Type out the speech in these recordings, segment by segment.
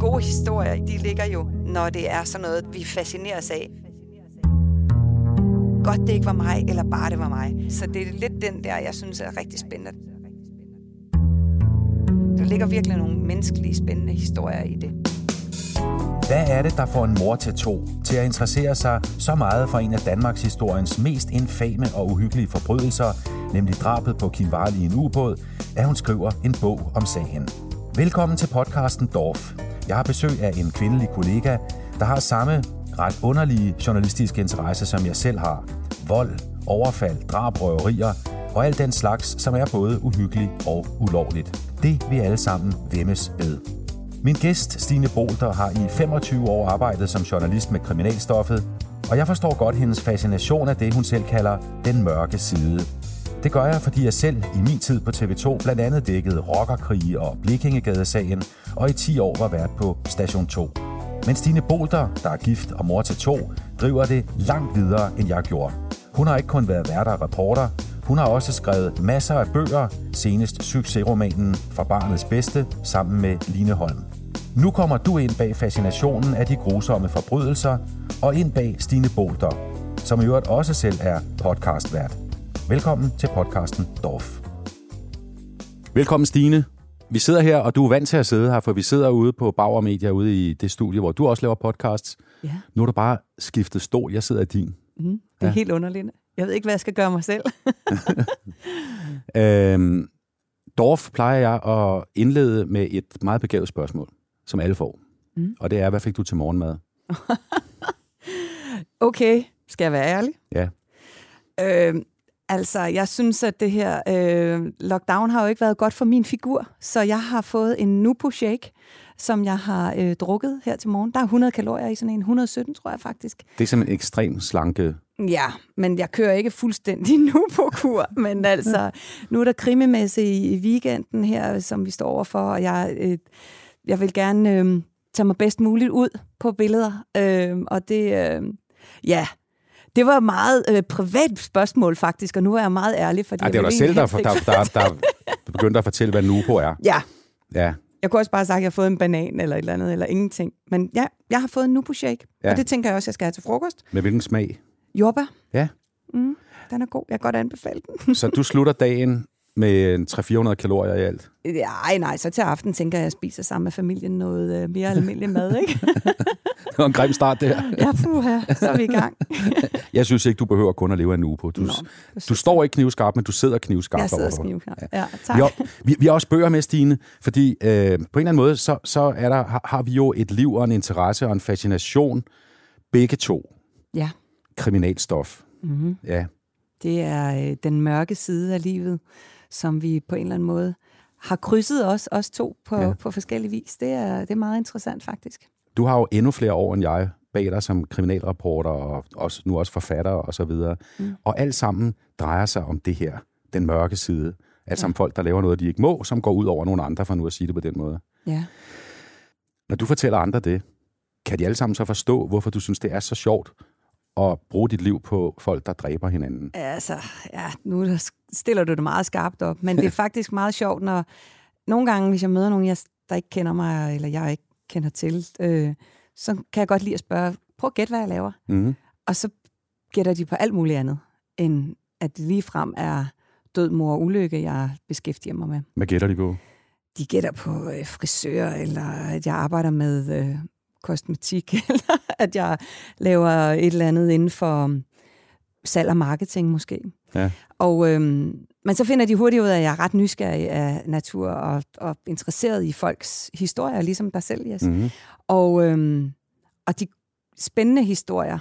gode historier, de ligger jo, når det er sådan noget, vi fascineres af. Godt det ikke var mig, eller bare det var mig. Så det er lidt den der, jeg synes er rigtig spændende. Der ligger virkelig nogle menneskelige spændende historier i det. Hvad er det, der får en mor til to til at interessere sig så meget for en af Danmarks historiens mest infame og uhyggelige forbrydelser, nemlig drabet på Kim Varli i en ubåd, at hun skriver en bog om sagen? Velkommen til podcasten Dorf. Jeg har besøg af en kvindelig kollega, der har samme ret underlige journalistiske interesse, som jeg selv har. Vold, overfald, drab, røverier og alt den slags, som er både uhyggelig og ulovligt. Det vi alle sammen vemmes ved. Min gæst, Stine Bolter, har i 25 år arbejdet som journalist med kriminalstoffet, og jeg forstår godt hendes fascination af det, hun selv kalder den mørke side. Det gør jeg, fordi jeg selv i min tid på TV2 blandt andet dækkede rockerkrige og Blikingegadesagen, og i 10 år var vært på Station 2. Men Stine Bolter, der er gift og mor til to, driver det langt videre, end jeg gjorde. Hun har ikke kun været vært og reporter, hun har også skrevet masser af bøger, senest succesromanen For barnets bedste, sammen med Line Holm. Nu kommer du ind bag fascinationen af de grusomme forbrydelser, og ind bag Stine Bolter, som i øvrigt også selv er podcastvært. Velkommen til podcasten Dorf. Velkommen Stine. Vi sidder her, og du er vant til at sidde her, for vi sidder ude på Bauer Media, ude i det studie, hvor du også laver podcasts. Ja. Nu er du bare skiftet stol. Jeg sidder i din. Mm, det er ja. helt underligt. Jeg ved ikke, hvad jeg skal gøre mig selv. øhm, Dorf plejer jeg at indlede med et meget begavet spørgsmål, som alle får. Mm. Og det er, hvad fik du til morgenmad? okay, skal jeg være ærlig? Ja. Øhm, altså, jeg synes, at det her øh, lockdown har jo ikke været godt for min figur, så jeg har fået en Nupo Shake, som jeg har øh, drukket her til morgen. Der er 100 kalorier i sådan en, 117 tror jeg faktisk. Det er simpelthen en ekstrem slanke Ja, men jeg kører ikke fuldstændig nu på kur, men altså, nu er der krimimesse i, i weekenden her, som vi står overfor, og jeg, øh, jeg vil gerne øh, tage mig bedst muligt ud på billeder, øh, og det, øh, ja, det var et meget øh, privat spørgsmål faktisk, og nu er jeg meget ærlig. Fordi Ej, det er dig selv, der, der, der, der, der begyndte at fortælle, hvad Nupo er. Ja. Ja. Jeg kunne også bare sige, at jeg har fået en banan eller et eller andet, eller ingenting. Men ja, jeg har fået en Nupo Shake, ja. og det tænker jeg også, jeg skal have til frokost. Med hvilken smag? Jordbær. Ja. Mm, den er god. Jeg kan godt anbefale den. så du slutter dagen med 300-400 kalorier i alt? Nej, nej, så til aften tænker jeg, at jeg spiser sammen med familien noget øh, mere almindelig mad, ikke? det var en grim start, det her. ja, puha, så er vi i gang. jeg synes ikke, du behøver kun at leve en uge på. Du, Nå, du står ikke knivskarpt, men du sidder knivskarpt Jeg sidder knivskarpt, ja. ja, tak. Vi har, vi, vi har også bøger med, Stine, fordi øh, på en eller anden måde, så, så er der, har, har vi jo et liv og en interesse og en fascination, begge to. Ja. Kriminalstof. Mm-hmm. Ja. Det er øh, den mørke side af livet, som vi på en eller anden måde har krydset os, os to på, ja. på forskellige vis. Det er, det er meget interessant, faktisk. Du har jo endnu flere år end jeg bag dig som kriminalreporter og også, nu også forfatter og så videre. Mm. Og alt sammen drejer sig om det her, den mørke side. Altså ja. om folk, der laver noget, de ikke må, som går ud over nogle andre, for nu at sige det på den måde. Ja. Når du fortæller andre det, kan de alle sammen så forstå, hvorfor du synes, det er så sjovt at bruge dit liv på folk, der dræber hinanden? Altså, ja, nu stiller du det meget skarpt op, men det er faktisk meget sjovt, når nogle gange, hvis jeg møder nogen, der ikke kender mig, eller jeg ikke kender til, øh, så kan jeg godt lide at spørge, prøv at gætte, hvad jeg laver. Mm. Og så gætter de på alt muligt andet, end at det lige frem er død, mor og ulykke, jeg beskæftiger mig med. Hvad gætter de på? De gætter på øh, frisør, eller at jeg arbejder med øh, kosmetik, eller at jeg laver et eller andet inden for salg og marketing måske. Ja. Og, øhm, men så finder de hurtigt ud af, at jeg er ret nysgerrig af natur og, og interesseret i folks historier, ligesom dig selv, Jes. Mm-hmm. Og, øhm, og de spændende historier,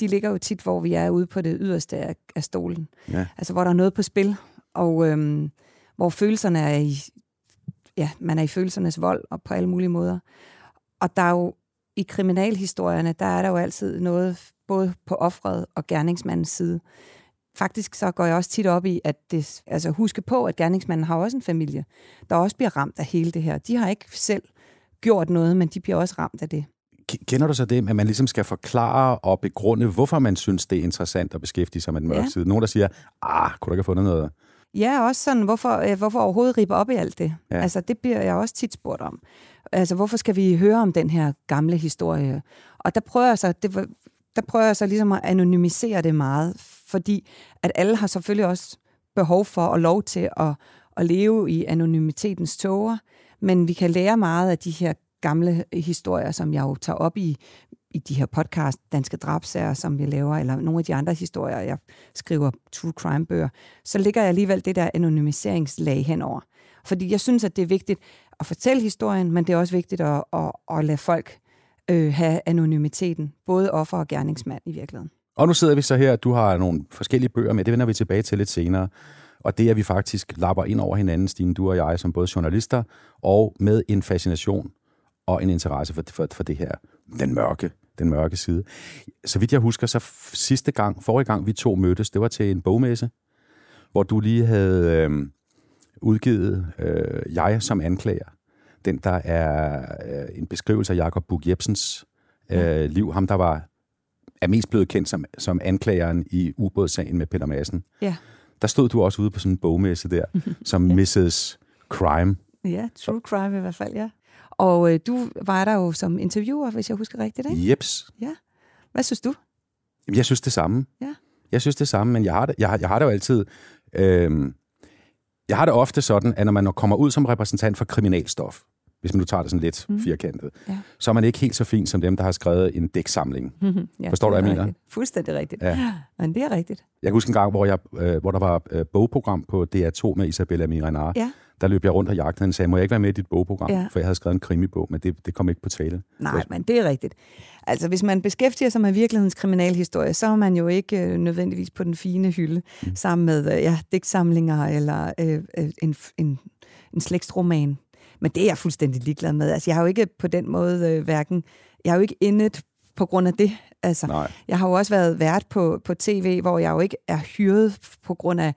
de ligger jo tit, hvor vi er ude på det yderste af, af stolen. Ja. Altså, hvor der er noget på spil, og øhm, hvor følelserne er i, ja, man er i følelsernes vold, og på alle mulige måder. Og der er jo i kriminalhistorierne, der er der jo altid noget både på offret og gerningsmandens side. Faktisk så går jeg også tit op i, at det, altså huske på, at gerningsmanden har også en familie, der også bliver ramt af hele det her. De har ikke selv gjort noget, men de bliver også ramt af det. Kender du så det, at man ligesom skal forklare og begrunde, hvorfor man synes, det er interessant at beskæftige sig med den mørke ja. side? Nogen, der siger, ah, kunne du ikke have fundet noget Ja, også sådan, hvorfor, øh, hvorfor overhovedet ribe op i alt det? Ja. Ja. Altså, det bliver jeg også tit spurgt om. Altså, hvorfor skal vi høre om den her gamle historie? Og der prøver jeg så, det, var- der prøver jeg så ligesom at anonymisere det meget, fordi at alle har selvfølgelig også behov for og lov til at, at leve i anonymitetens tåger, men vi kan lære meget af de her gamle historier, som jeg jo tager op i, i de her podcast, Danske Drabsager, som vi laver, eller nogle af de andre historier, jeg skriver true crime-bøger, så ligger jeg alligevel det der anonymiseringslag henover. Fordi jeg synes, at det er vigtigt at fortælle historien, men det er også vigtigt at, at, at lade folk øh, have anonymiteten, både offer og gerningsmand i virkeligheden. Og nu sidder vi så her, du har nogle forskellige bøger med, det vender vi tilbage til lidt senere. Og det er, at vi faktisk lapper ind over hinanden, Stine, du og jeg, som både journalister, og med en fascination og en interesse for, for, for det her, den mørke, den mørke side. Så vidt jeg husker, så sidste gang, forrige gang vi to mødtes, det var til en bogmesse, hvor du lige havde øh, udgivet øh, Jeg som anklager. Den, der er øh, en beskrivelse af Jakob Bug Jebsens øh, liv. Ham, der var er mest blevet kendt som, som anklageren i ubådssagen med Peter Madsen. Ja. Der stod du også ude på sådan en bogmesse der, som Mrs. Crime. Ja, true crime i hvert fald, ja. Og øh, du var der jo som interviewer, hvis jeg husker rigtigt, ikke? Jeps. Hvad synes du? Jeg synes det samme. Ja. Jeg synes det samme, men jeg har det, jeg, har- jeg har det jo altid... Øh, jeg har det ofte sådan, at når man kommer ud som repræsentant for kriminalstof, hvis man nu tager det sådan lidt mm. firkantet, Ja. så er man ikke helt så fin som dem, der har skrevet en dæksamling. ja, Forstår du, hvad jeg mener? rigtigt. Fuldstændig rigtigt. Ja. Men det er rigtigt. Jeg kan huske en gang, hvor, jeg, øh, hvor der var øh, bogprogram på DR2 med Isabella Miranar. Ja. Der løb jeg rundt og jagtede hende og sagde, må jeg ikke være med i dit bogprogram? Ja. For jeg havde skrevet en krimibog, men det, det kom ikke på tale. Nej, men det er rigtigt. Altså, hvis man beskæftiger sig med virkelighedens kriminalhistorie, så er man jo ikke øh, nødvendigvis på den fine hylde, mm. sammen med øh, ja, digtsamlinger eller øh, øh, en, en, en slægtsroman. Men det er jeg fuldstændig ligeglad med. Altså, jeg har jo ikke på den måde øh, hverken... Jeg har jo ikke indet på grund af det. Altså, Nej. jeg har jo også været vært på, på tv, hvor jeg jo ikke er hyret på grund af,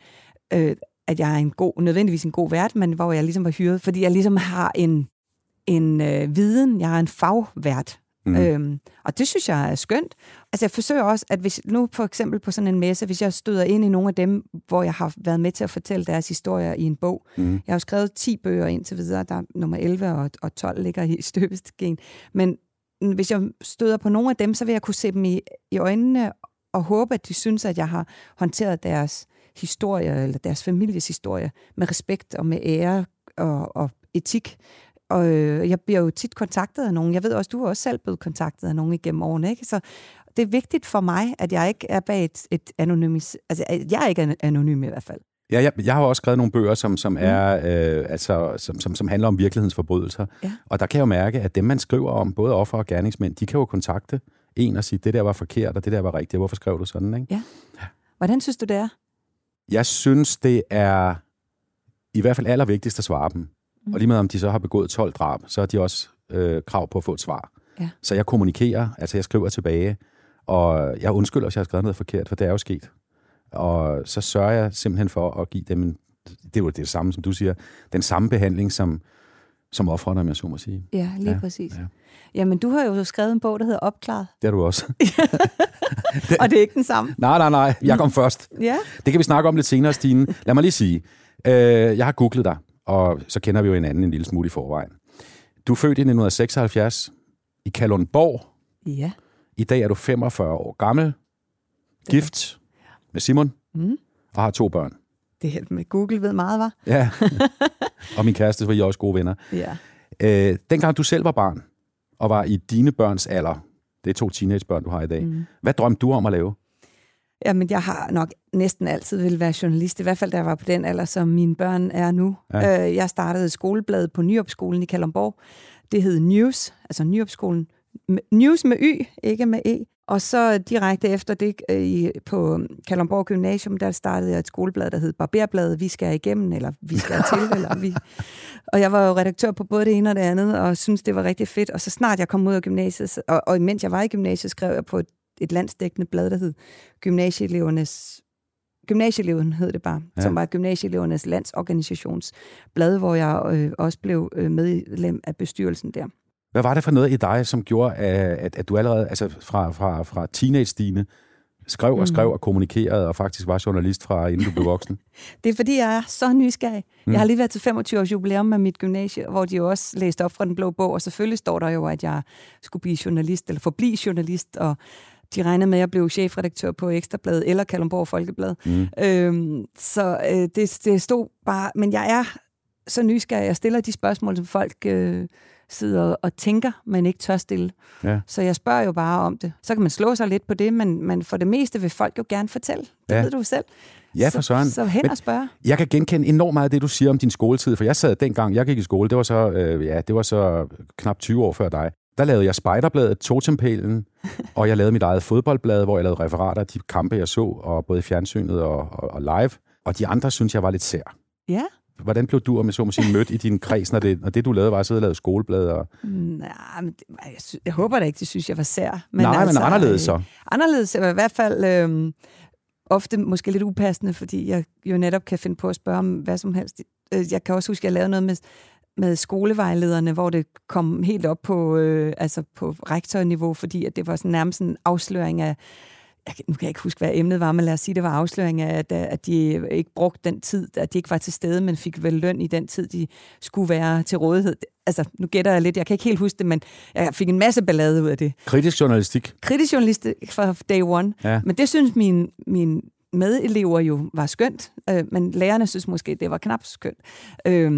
øh, at jeg er en god, nødvendigvis en god vært, men hvor jeg ligesom var hyret, fordi jeg ligesom har en, en øh, viden, jeg er en fagvært. Mm. Øhm, og det synes jeg er skønt. Altså jeg forsøger også, at hvis nu for eksempel på sådan en messe, hvis jeg støder ind i nogle af dem, hvor jeg har været med til at fortælle deres historier i en bog. Mhm. Jeg har jo skrevet 10 bøger indtil videre, der er nummer 11 og, og 12 ligger i støbestigen. Men mm, hvis jeg støder på nogle af dem, så vil jeg kunne se dem i, i øjnene og håbe, at de synes, at jeg har håndteret deres historie, eller deres families historie, med respekt og med ære og, og etik. Og øh, jeg bliver jo tit kontaktet af nogen. Jeg ved også, du er også selv blevet kontaktet af nogen igennem årene, ikke? Så det er vigtigt for mig, at jeg ikke er bag et, et anonymis... Altså, jeg er ikke an- anonym i hvert fald. Ja, jeg, jeg har også skrevet nogle bøger, som, som, er, øh, altså, som, som, som handler om virkelighedens forbrydelser. Ja. Og der kan jeg jo mærke, at dem, man skriver om, både offer og gerningsmænd, de kan jo kontakte en og sige, det der var forkert, og det der var rigtigt. Hvorfor skrev du sådan? Ikke? Hvordan synes du, det er? Jeg synes, det er i hvert fald allervigtigst at svare dem. Mm. Og lige med om de så har begået 12 drab, så har de også øh, krav på at få et svar. Ja. Så jeg kommunikerer, altså jeg skriver tilbage, og jeg undskylder, hvis jeg har skrevet noget forkert, for det er jo sket. Og så sørger jeg simpelthen for at give dem, en, det er jo det samme, som du siger, den samme behandling som, som offrene, om jeg så må sige. Ja, lige Ja, præcis. ja. Ja. Jamen, du har jo skrevet en bog, der hedder Opklaret, Det er du også. og det er ikke den samme. nej, nej, nej, jeg kom først. Ja, Det kan vi snakke om lidt senere, Stine. Lad mig lige sige, øh, jeg har googlet dig, og så kender vi jo hinanden en lille smule i forvejen. Du er født i 1976 i Kalundborg. ja. I dag er du 45 år gammel, gift med Simon Mm. og har to børn. Det her med Google ved meget, var. Ja. og min kæreste, var I også gode venner. Ja. Øh, dengang du selv var barn, og var i dine børns alder, det er to teenagebørn, du har i dag, mm. hvad drømte du om at lave? Jamen, jeg har nok næsten altid vil være journalist, i hvert fald da jeg var på den alder, som mine børn er nu. Ja. Øh, jeg startede et skoleblad på Nyopskolen i Kalundborg. Det hed News, altså Nyopskolen. News med Y, ikke med E. Og så direkte efter det øh, i, på Kalundborg Gymnasium, der startede jeg et skoleblad, der hed Barberbladet. Vi skal igennem, eller vi skal til, eller vi... Og jeg var jo redaktør på både det ene og det andet, og synes det var rigtig fedt. Og så snart jeg kom ud af gymnasiet, og, og mens jeg var i gymnasiet, skrev jeg på et, et landsdækkende blad, der hed Gymnasieelevernes Gymnasieeleven hed det bare, Ja. som var Gymnasieelevernes landsorganisationsblad, hvor jeg øh, også blev øh, medlem af bestyrelsen der. Hvad var det for noget i dig, som gjorde, at, at, at du allerede altså fra, fra, fra teenage-stine skrev og skrev og kommunikerede, og faktisk var journalist fra inden du blev voksen? Det er fordi, jeg er så nysgerrig. Mm. Jeg har lige været til 25 års jubilæum med mit gymnasie, hvor de jo også læste op fra den blå bog, og selvfølgelig står der jo, at jeg skulle blive journalist, eller forblive journalist, og de regnede med, at jeg blev chefredaktør på Ekstrabladet eller Kalundborg Folkeblad. Mm. Øhm, så øh, det, det stod bare... Men jeg er så nysgerrig. Jeg stiller de spørgsmål, som folk øh, sidder og tænker, men ikke tør stille. Ja. Så jeg spørger jo bare om det. Så kan man slå sig lidt på det, men, men for det meste vil folk jo gerne fortælle. Det ja. ved du selv. Ja, for søren. Så, så hen og spørge. Jeg kan genkende enormt meget af det, du siger om din skoletid, for jeg sad dengang, jeg gik i skole, det var så, øh, ja, det var så knap 20 år før dig. Der lavede jeg Spejderbladet, Totempælen, og jeg lavede mit eget fodboldblad, hvor jeg lavede referater af de kampe, jeg så, og både i fjernsynet og, og, og live. Og de andre synes jeg var lidt sær. Ja. Hvordan blev du, om jeg så må sige, mødt i din kreds, når det, når det du lavede, var at sidde og lave skoleblad? Og... Nej, men det, jeg, sy- jeg håber da ikke, det synes jeg var sær. Men Nej, altså, men anderledes så. Øh, anderledes, i hvert fald øh, ofte måske lidt upassende, fordi jeg jo netop kan finde på at spørge om hvad som helst. Øh, jeg kan også huske, at jeg lavede noget med med skolevejlederne, hvor det kom helt op på, øh, altså på rektorniveau, fordi at det var sådan nærmest en afsløring af, jeg, nu kan jeg ikke huske, hvad emnet var, men lad os sige, det var afsløring af, at, at de ikke brugte den tid, at de ikke var til stede, men fik vel løn i den tid, de skulle være til rådighed. Altså, nu gætter jeg lidt, jeg kan ikke helt huske det, men jeg fik en masse ballade ud af det. Kritisk journalistik. Kritisk journalistik fra day one. Ja. Men det synes min, min medelever jo var skønt, øh, men lærerne synes måske, det var knap skønt. Øh,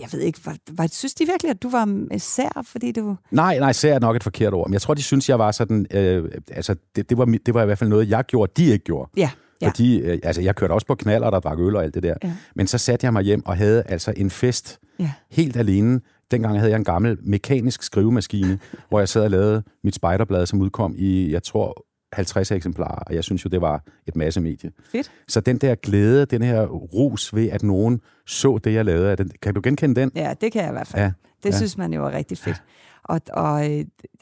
jeg ved ikke, var, var, synes de virkelig, at du var sær, fordi du... Nej, nej, sær er nok et forkert ord, men jeg tror, de synes, jeg var sådan... Øh, altså, det, det, var, det var i hvert fald noget, jeg gjorde, de ikke gjorde. Ja. Ja. Fordi, øh, altså, jeg kørte også på knaller, der drak øl og alt det der. Ja. Men så satte jeg mig hjem og havde altså en fest ja. helt alene. Dengang havde jeg en gammel mekanisk skrivemaskine, hvor jeg sad og lavede mit spejderblad, som udkom i, jeg tror, 50 eksemplarer, og jeg synes jo, det var et masse medie. Fedt. Så den der glæde, den her rus ved, at nogen så det, jeg lavede, den, kan du genkende den? Ja, det kan jeg i hvert fald. Ja. Det ja. synes man jo er rigtig fedt. Og, og,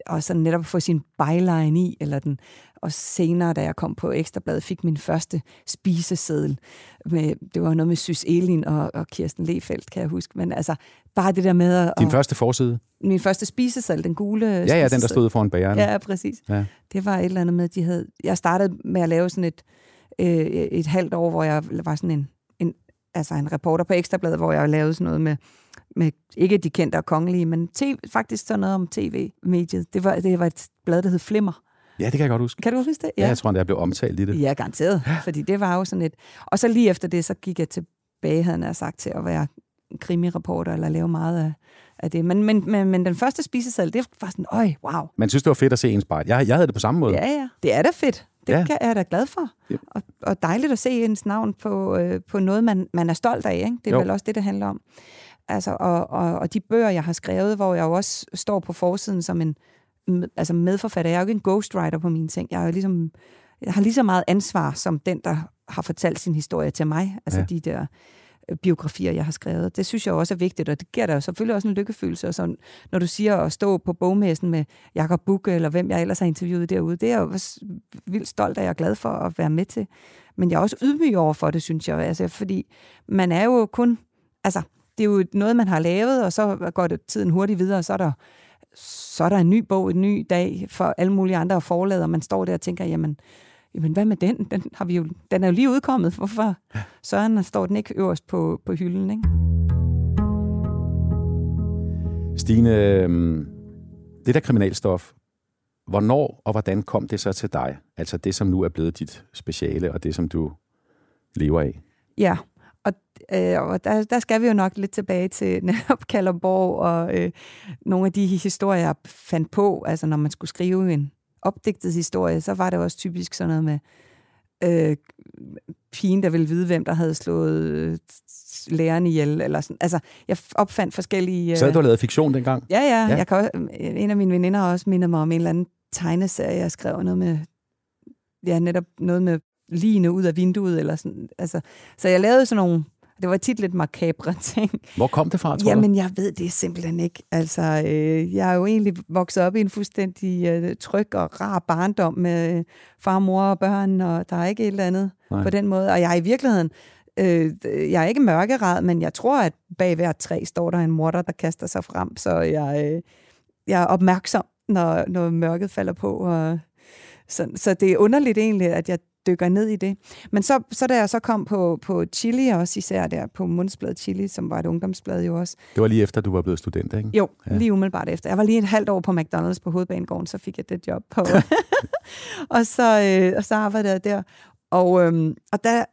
og så netop få sin byline i, eller den, og senere, da jeg kom på Ekstrabladet, fik min første spiseseddel. Med, det var noget med Sys Elin og, og Kirsten Lefeldt, kan jeg huske. Men altså, bare det der med at... Din første forside? Min første spiseseddel, den gule Ja, ja, den der stod foran bageren. Ja, præcis. Ja. Det var et eller andet med, de havde... Jeg startede med at lave sådan et, øh, et halvt år, hvor jeg var sådan en, en, altså en reporter på Ekstrabladet, hvor jeg lavede sådan noget med med ikke de kendte og kongelige, men TV, faktisk sådan noget om tv-mediet. Det var, det var et blad, der hed Flimmer. Ja, det kan jeg godt huske. Kan du huske det? Ja, ja jeg tror, det er blevet omtalt i det. Ja, garanteret. Ja. Fordi det var jo sådan et... Og så lige efter det, så gik jeg tilbage, havde jeg sagt, til at være krimireporter eller lave meget af, af det. Men, men, men, men den første spisesal, det var sådan, øj, wow. Man synes, det var fedt at se ens spejl. Jeg, jeg havde det på samme måde. Ja, ja. Det er da fedt. Det ja. kan, jeg er da glad for. Ja. Og, og dejligt at se ens navn på, øh, på noget, man, man er stolt af. Ikke? Det er jo. vel også det, det handler om. Altså, og, og, og de bøger, jeg har skrevet, hvor jeg jo også står på forsiden som en altså medforfatter. Jeg er jo ikke en ghostwriter på mine ting. Jeg, er jo ligesom, jeg har lige så meget ansvar som den, der har fortalt sin historie til mig. Altså ja. de der øh, biografier, jeg har skrevet. Det synes jeg også er vigtigt, og det giver dig selvfølgelig også en lykkefølelse. Og så, når du siger at stå på bogmessen med Jakob Bukke, eller hvem jeg ellers har interviewet derude, det er jeg jo vildt stolt af, jeg er glad for at være med til. Men jeg er også ydmyg over for det, synes jeg. Altså, fordi man er jo kun... Altså, det er jo noget, man har lavet, og så går det tiden hurtigt videre, og så er der, så er der en ny bog, en ny dag for alle mulige andre forlader, og man står der og tænker, jamen, jamen hvad med den? Den, har vi jo, den er jo lige udkommet. Hvorfor Søren står den ikke øverst på, på hylden? Ikke? Stine, øhm, det der kriminalstof, hvornår og hvordan kom det så til dig? Altså det, som nu er blevet dit speciale, og det, som du lever af? Ja, øh, og der, der skal vi jo nok lidt tilbage til netop Kalundborg og øh, nogle af de historier, jeg fandt på. Altså når man skulle skrive en opdigtet historie, så var det også typisk sådan noget med øh, pigen, der ville vide, hvem der havde slået øh, læreren ihjel. Eller sådan. Altså, jeg opfandt forskellige... Øh... Så du lavet fiktion dengang? Ja, ja. ja. Jeg kan også, en af mine veninder har også mindet mig om en eller anden tegneserie, jeg skrev noget med... Ja, netop noget med ligene ud af vinduet. Eller sådan. Altså, så jeg lavede sådan nogle det var tit lidt makabre ting. Hvor kom det fra, tror Jamen, jeg ved det simpelthen ikke. Altså, øh, jeg er jo egentlig vokset op i en fuldstændig øh, tryg og rar barndom med far, mor og børn, og der er ikke et eller andet Nej. på den måde. Og jeg er i virkeligheden, øh, jeg er ikke mørkeret, men jeg tror, at bag hver træ står der en morter, der kaster sig frem, så jeg, øh, jeg er opmærksom, når, når mørket falder på, og Så, så det er underligt egentlig, at jeg dykker ned i det. Men så, så da jeg så kom på, på Chili, også især der på Mundsblad Chili, som var et ungdomsblad jo også. Det var lige efter, du var blevet student, ikke? Jo, ja. lige umiddelbart efter. Jeg var lige et halvt år på McDonald's på Hovedbanegården, så fik jeg det job på. og, så, øh, og så arbejdede jeg der. Og, øhm, og der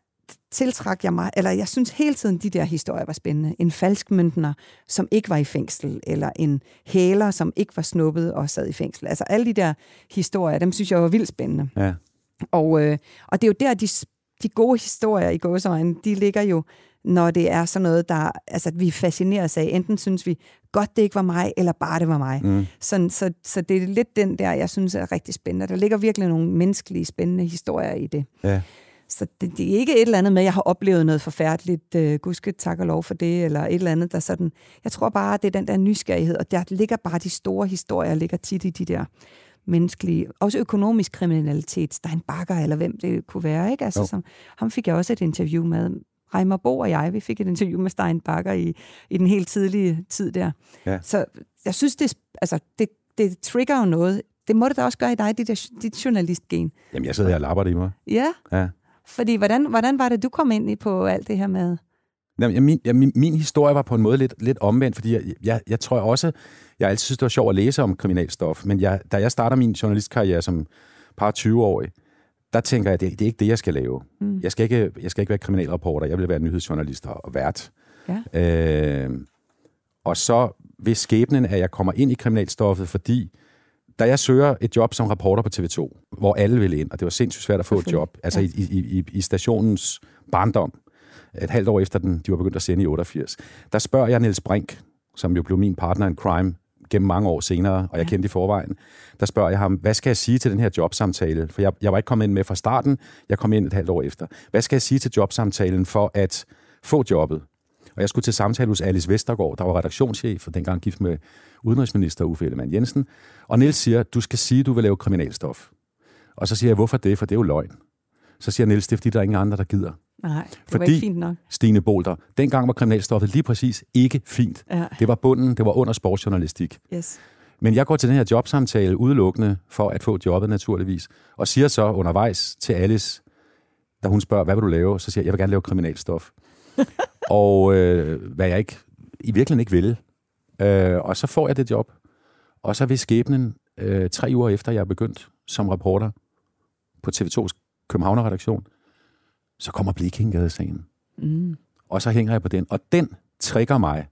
tiltrak jeg mig, eller jeg synes hele tiden, de der historier var spændende. En falsk møntner, som ikke var i fængsel, eller en hæler, som ikke var snuppet og sad i fængsel. Altså alle de der historier, dem synes jeg var vildt spændende. Ja. Og, øh, og det er jo der, de, de gode historier i gåsøjne, de ligger jo, når det er sådan noget, der, altså, vi fascineres af. Enten synes vi, godt det ikke var mig, eller bare det var mig. Mm. Så, så, så det er lidt den der, jeg synes er rigtig spændende. Der ligger virkelig nogle menneskelige, spændende historier i det. Ja. Så det, det er ikke et eller andet med, at jeg har oplevet noget forfærdeligt, uh, gudske tak og lov for det, eller et eller andet, der sådan... Jeg tror bare, det er den der nysgerrighed, og der ligger bare de store historier, ligger tit i de der menneskelige, også økonomisk kriminalitet, Stein Bakker, eller hvem det kunne være, ikke? Altså, som, ham fik jeg også et interview med. Reimer Bo og jeg, vi fik et interview med Stein Bakker i, i den helt tidlige tid der. Ja. Så jeg synes, det, altså, det, det trigger jo noget. Det må det da også gøre i dig, dit, dit journalistgen. Jamen, jeg sidder her og lapper det i mig. Ja. Ja. Fordi hvordan, hvordan var det, du kom ind i på alt det her med? Jamen, min, ja, min, min historie var på en måde lidt, lidt omvendt, fordi jeg, jeg, jeg tror også, jeg altid synes, det var sjovt at læse om kriminalstof, men jeg, da jeg starter min journalistkarriere som par 20-årig, der tænker jeg, det, det er ikke det, jeg skal lave. Mm. Jeg, skal ikke, jeg skal ikke være kriminalreporter, jeg vil være nyhedsjournalist og vært. Ja. Øh, og så ved skæbnen, at jeg kommer ind i kriminalstoffet, fordi da jeg søger et job som reporter på TV2, hvor alle vil ind, og det var sindssygt svært at få et job, altså ja. i, i, i, i stationens barndom, et halvt år efter den, de var begyndt at sende i 88, der spørger jeg Niels Brink, som jo blev min partner in crime gennem mange år senere, og jeg ja. kendte i forvejen, der spørger jeg ham, hvad skal jeg sige til den her jobsamtale? For jeg, jeg var ikke kommet ind med fra starten, jeg kom ind et halvt år efter. Hvad skal jeg sige til jobsamtalen for at få jobbet? Og jeg skulle til samtale hos Alice Vestergaard, der var redaktionschef, og dengang gift med udenrigsminister Uffe Ellemann Jensen. Og Niels siger, du skal sige, du vil lave kriminalstof. Og så siger jeg, hvorfor det? For det er jo løgn. Så siger Niels, det er fordi, der er ingen andre, der gider. Nej, det fordi, var ikke fint nok. Stine Bolter, dengang var kriminalstoffet lige præcis ikke fint. Ja. Det var bunden, det var under sportsjournalistik. Yes. Men jeg går til den her jobsamtale udelukkende for at få jobbet naturligvis, og siger så undervejs til Alice, da hun spørger, hvad vil du lave? Så siger jeg, jeg vil gerne lave kriminalstof. og øh, hvad jeg ikke, i virkeligheden ikke vil. Øh, og så får jeg det job. Og så vil skæbnen øh, tre uger efter, jeg er begyndt som reporter på TV2's Københavner-redaktion, så kommer Blikindgade-sagen. Mm. Og så hænger jeg på den. Og den trigger mig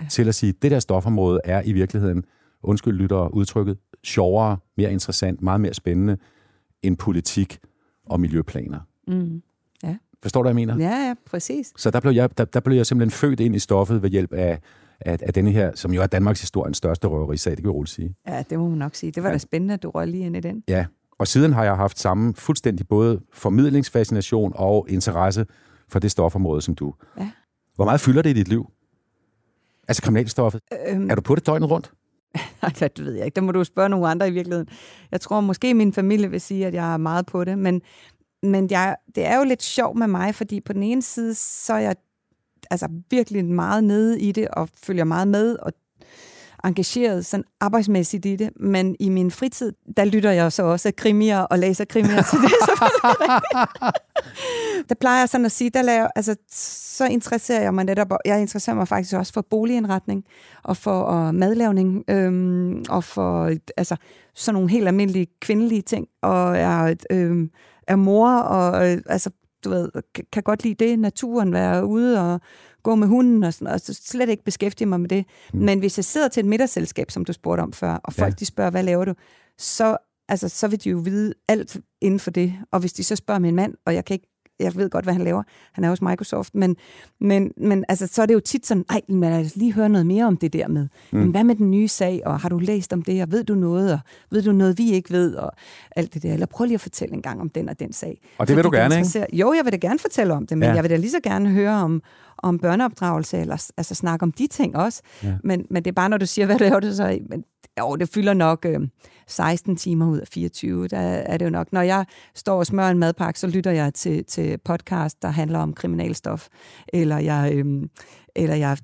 ja. til at sige, at det der stofområde er i virkeligheden, undskyld lytter udtrykket, sjovere, mere interessant, meget mere spændende end politik og miljøplaner. Mm. Ja. Forstår du, hvad jeg mener? Ja, ja, præcis. Så der blev, jeg, der, der blev jeg simpelthen født ind i stoffet ved hjælp af, af, af denne her, som jo er Danmarks historiens største røverisag, det kan vi roligt sige. Ja, det må man nok sige. Det var ja. da spændende, at du røg lige ind i den. Ja, og siden har jeg haft samme fuldstændig både formidlingsfascination og interesse for det stofområde, som du. Ja. Hvor meget fylder det i dit liv? Altså kriminalstoffet. Øhm, Er du på det døgnet rundt? Nej, det ved jeg ikke. Der må du spørge nogle andre i virkeligheden. Jeg tror måske, min familie vil sige, at jeg er meget på det, men, men jeg, det er jo lidt sjovt med mig, fordi på den ene side, så er jeg altså virkelig meget nede i det, og følger meget med, og engageret sådan arbejdsmæssigt i det, men i min fritid, der lytter jeg så også krimier og læser krimier, så det er selvfølgelig. Der plejer jeg sådan at sige, der laver, altså, så interesserer jeg mig netop, jeg interesserer mig faktisk også for boligindretning, og for og madlavning, øhm, og for altså, sådan nogle helt almindelige kvindelige ting, og jeg øhm, er mor, og øh, altså, du ved, kan godt lide det, naturen, være ude og gå med hunden og sådan og så slet ikke beskæftige mig med det. Mm. Men hvis jeg sidder til et middagsselskab, som du spurgte om før, og folk ja. de spørger, hvad laver du? Så, altså, så vil de jo vide alt inden for det. Og hvis de så spørger min mand, og jeg kan ikke jeg ved godt, hvad han laver. Han er hos Microsoft, men, men, men altså, så er det jo tit sådan, ej, lad os lige høre noget mere om det der med. Mm. Men hvad med den nye sag, og har du læst om det, og ved du noget, og ved du noget, vi ikke ved, og alt det der. Eller prøv lige at fortælle en gang om den og den sag. Og det vil du gerne, ikke? Jo, jeg vil da gerne fortælle om det, men ja. jeg vil da lige så gerne høre om, om børneopdragelse, eller altså snakke om de ting også. Ja. Men, men det er bare, når du siger, hvad laver du så? Men, jo, det fylder nok øh, 16 timer ud af 24. Der er det jo nok. Når jeg står og smører en madpakke, så lytter jeg til, til podcast, der handler om kriminalstof. Eller jeg, øh, eller jeg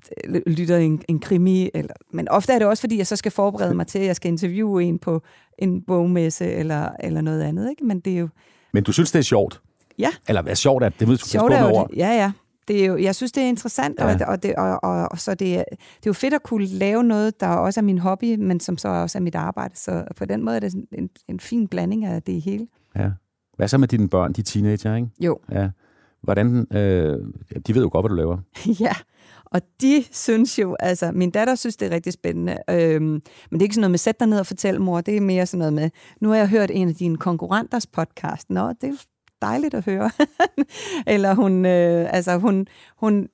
lytter en, en krimi. Eller, men ofte er det også, fordi jeg så skal forberede mig til, at jeg skal interviewe en på en bogmesse eller, eller noget andet. Ikke? Men det er jo... Men du synes, det er sjovt? Ja. Eller hvad sjovt er det? Det sjovt er jo. Ja, ja. Det er jo, jeg synes, det er interessant, ja. og, og, det, og, og, og så det, det er jo fedt at kunne lave noget, der også er min hobby, men som så også er mit arbejde. Så på den måde er det en, en fin blanding af det hele. Ja. Hvad så med dine børn, de teenager, ikke? Jo. Ja. Hvordan, øh, de ved jo godt, hvad du laver. ja, og de synes jo, altså min datter synes, det er rigtig spændende, øhm, men det er ikke sådan noget med, sæt dig ned og fortæl mor, det er mere sådan noget med, nu har jeg hørt en af dine konkurrenters podcast, nå, det dejligt at høre. Eller hun, øh, altså hun, hun,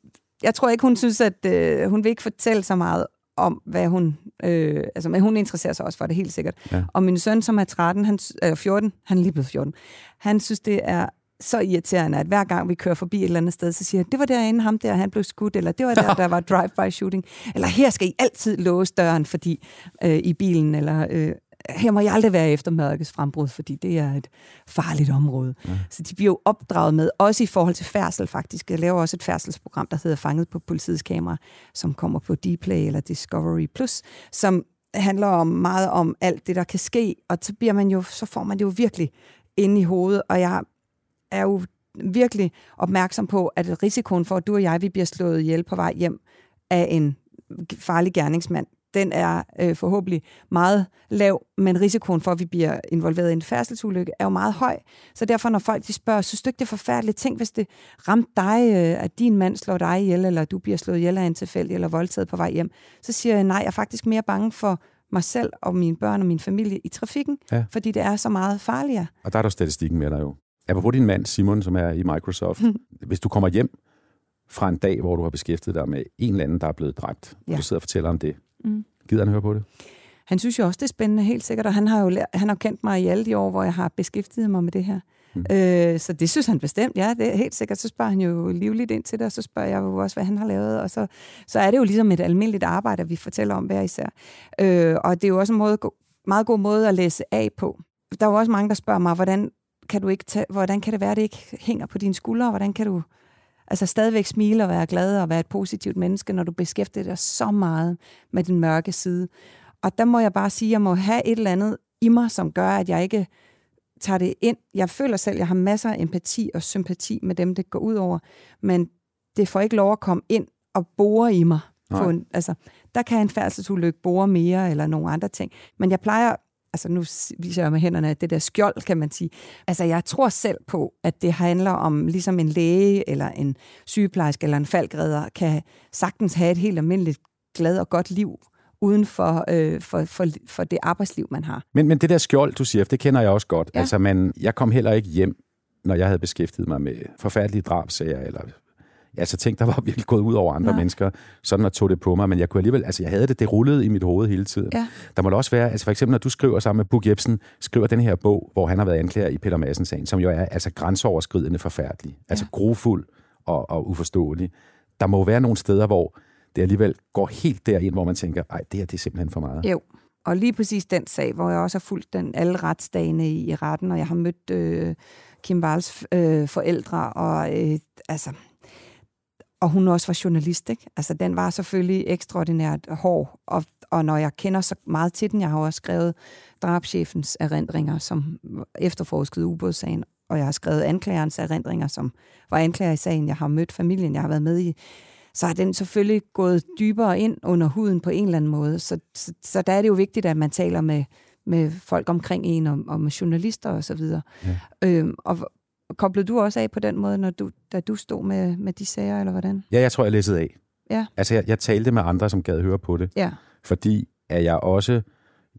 jeg tror ikke, hun synes, at øh, hun vil ikke fortælle så meget om, hvad hun... Øh, altså, men hun interesserer sig også for det, helt sikkert. Ja. Og min søn, som er 13, han, eller 14, han er lige blevet 14, han synes, det er så irriterende, at hver gang vi kører forbi et eller andet sted, så siger han, det var derinde ham der, han blev skudt, eller det var der, der var drive-by shooting, eller her skal I altid låse døren fordi øh, i bilen, eller øh, her må jeg aldrig være efter mørkets frembrud, fordi det er et farligt område. Ja. Så de bliver jo opdraget med, også i forhold til færdsel faktisk. Jeg laver også et færdselsprogram, der hedder Fanget på politiets kamera, som kommer på Dplay eller Discovery+, Plus, som handler om meget om alt det, der kan ske, og så, bliver man jo, så får man det jo virkelig inde i hovedet, og jeg er jo virkelig opmærksom på, at risikoen for, at du og jeg vi bliver slået ihjel på vej hjem af en farlig gerningsmand, den er øh, forhåbentlig meget lav, men risikoen for, at vi bliver involveret i en færdselsulykke, er jo meget høj. Så derfor, når folk de spørger, synes du ikke, det er forfærdeligt? Tænk, hvis det ramte dig, øh, at din mand slår dig ihjel, eller du bliver slået ihjel af en tilfældig, eller voldtaget på vej hjem. Så siger jeg, nej, jeg er faktisk mere bange for mig selv og mine børn og min familie i trafikken, ja. fordi det er så meget farligere. Og der er der statistikken med dig jo. Apropos din mand, Simon, som er i Microsoft. Hvis du kommer hjem fra en dag, hvor du har beskæftiget dig med en eller anden, der er blevet dræbt, ja. og du sidder og fortæller om det, mm. gider han høre på det? Han synes jo også, det er spændende, helt sikkert, og han har jo lært, han har kendt mig i alle de år, hvor jeg har beskæftiget mig med det her. Mm. Øh, så det synes han bestemt, ja, det er helt sikkert. Så spørger han jo livligt ind til det, og så spørger jeg jo også, hvad han har lavet, og så, så er det jo ligesom et almindeligt arbejde, at vi fortæller om hver især. Øh, og det er jo også en måde, meget god måde at læse af på. Der er jo også mange, der spørger mig, hvordan kan du ikke tage, hvordan kan det være, at det ikke hænger på dine skuldre? Hvordan kan du altså stadigvæk smile og være glad og være et positivt menneske, når du beskæftiger dig så meget med den mørke side? Og der må jeg bare sige, at jeg må have et eller andet i mig, som gør, at jeg ikke tager det ind. Jeg føler selv, at jeg har masser af empati og sympati med dem, det går ud over, men det får ikke lov at komme ind og bore i mig. På en, altså, der kan en færdselsulykke bore mere eller nogle andre ting. Men jeg plejer altså nu viser jeg med hænderne, at det der skjold, kan man sige. Altså jeg tror selv på, at det handler om, ligesom en læge, eller en sygeplejerske, eller en falkredder, kan sagtens have et helt almindeligt glad og godt liv, uden for, øh, for, for, for det arbejdsliv, man har. Men, men det der skjold, du siger, det kender jeg også godt. Ja. Altså, man, jeg kom heller ikke hjem, når jeg havde beskæftiget mig med forfærdelige drabsager, eller altså ting, der var virkelig gået ud over andre Nej. mennesker, sådan at tog det på mig, men jeg kunne alligevel, altså jeg havde det, det rullede i mit hoved hele tiden. Ja. Der må da også være, altså for eksempel når du skriver sammen med Bug Jebsen, skriver den her bog, hvor han har været anklager i Peter Madsen-sagen, som jo er altså grænseoverskridende forfærdelig, altså ja. grofuld og, og uforståelig. Der må være nogle steder, hvor det alligevel går helt derind, hvor man tænker, ej, det her det er simpelthen for meget. Jo, og lige præcis den sag, hvor jeg også har fulgt den alle retsdagene i, i retten, og jeg har mødt øh, Kim Walls øh, forældre, og øh, altså, og hun også var journalist, ikke? Altså, den var selvfølgelig ekstraordinært hård, og, og når jeg kender så meget til den, jeg har også skrevet drabschefens erindringer, som efterforskede ubådssagen, og jeg har skrevet anklagerens erindringer, som var anklager i sagen, jeg har mødt familien, jeg har været med i, så er den selvfølgelig gået dybere ind under huden på en eller anden måde. Så, så, så der er det jo vigtigt, at man taler med, med folk omkring en, og, og med journalister og så videre. Ja. Øhm, og, Koblede du også af på den måde, når du, da du stod med, med de sager, eller hvordan? Ja, jeg tror, jeg læssede af. Ja. Altså, jeg, jeg talte med andre, som gad høre på det. Ja. Fordi at jeg også...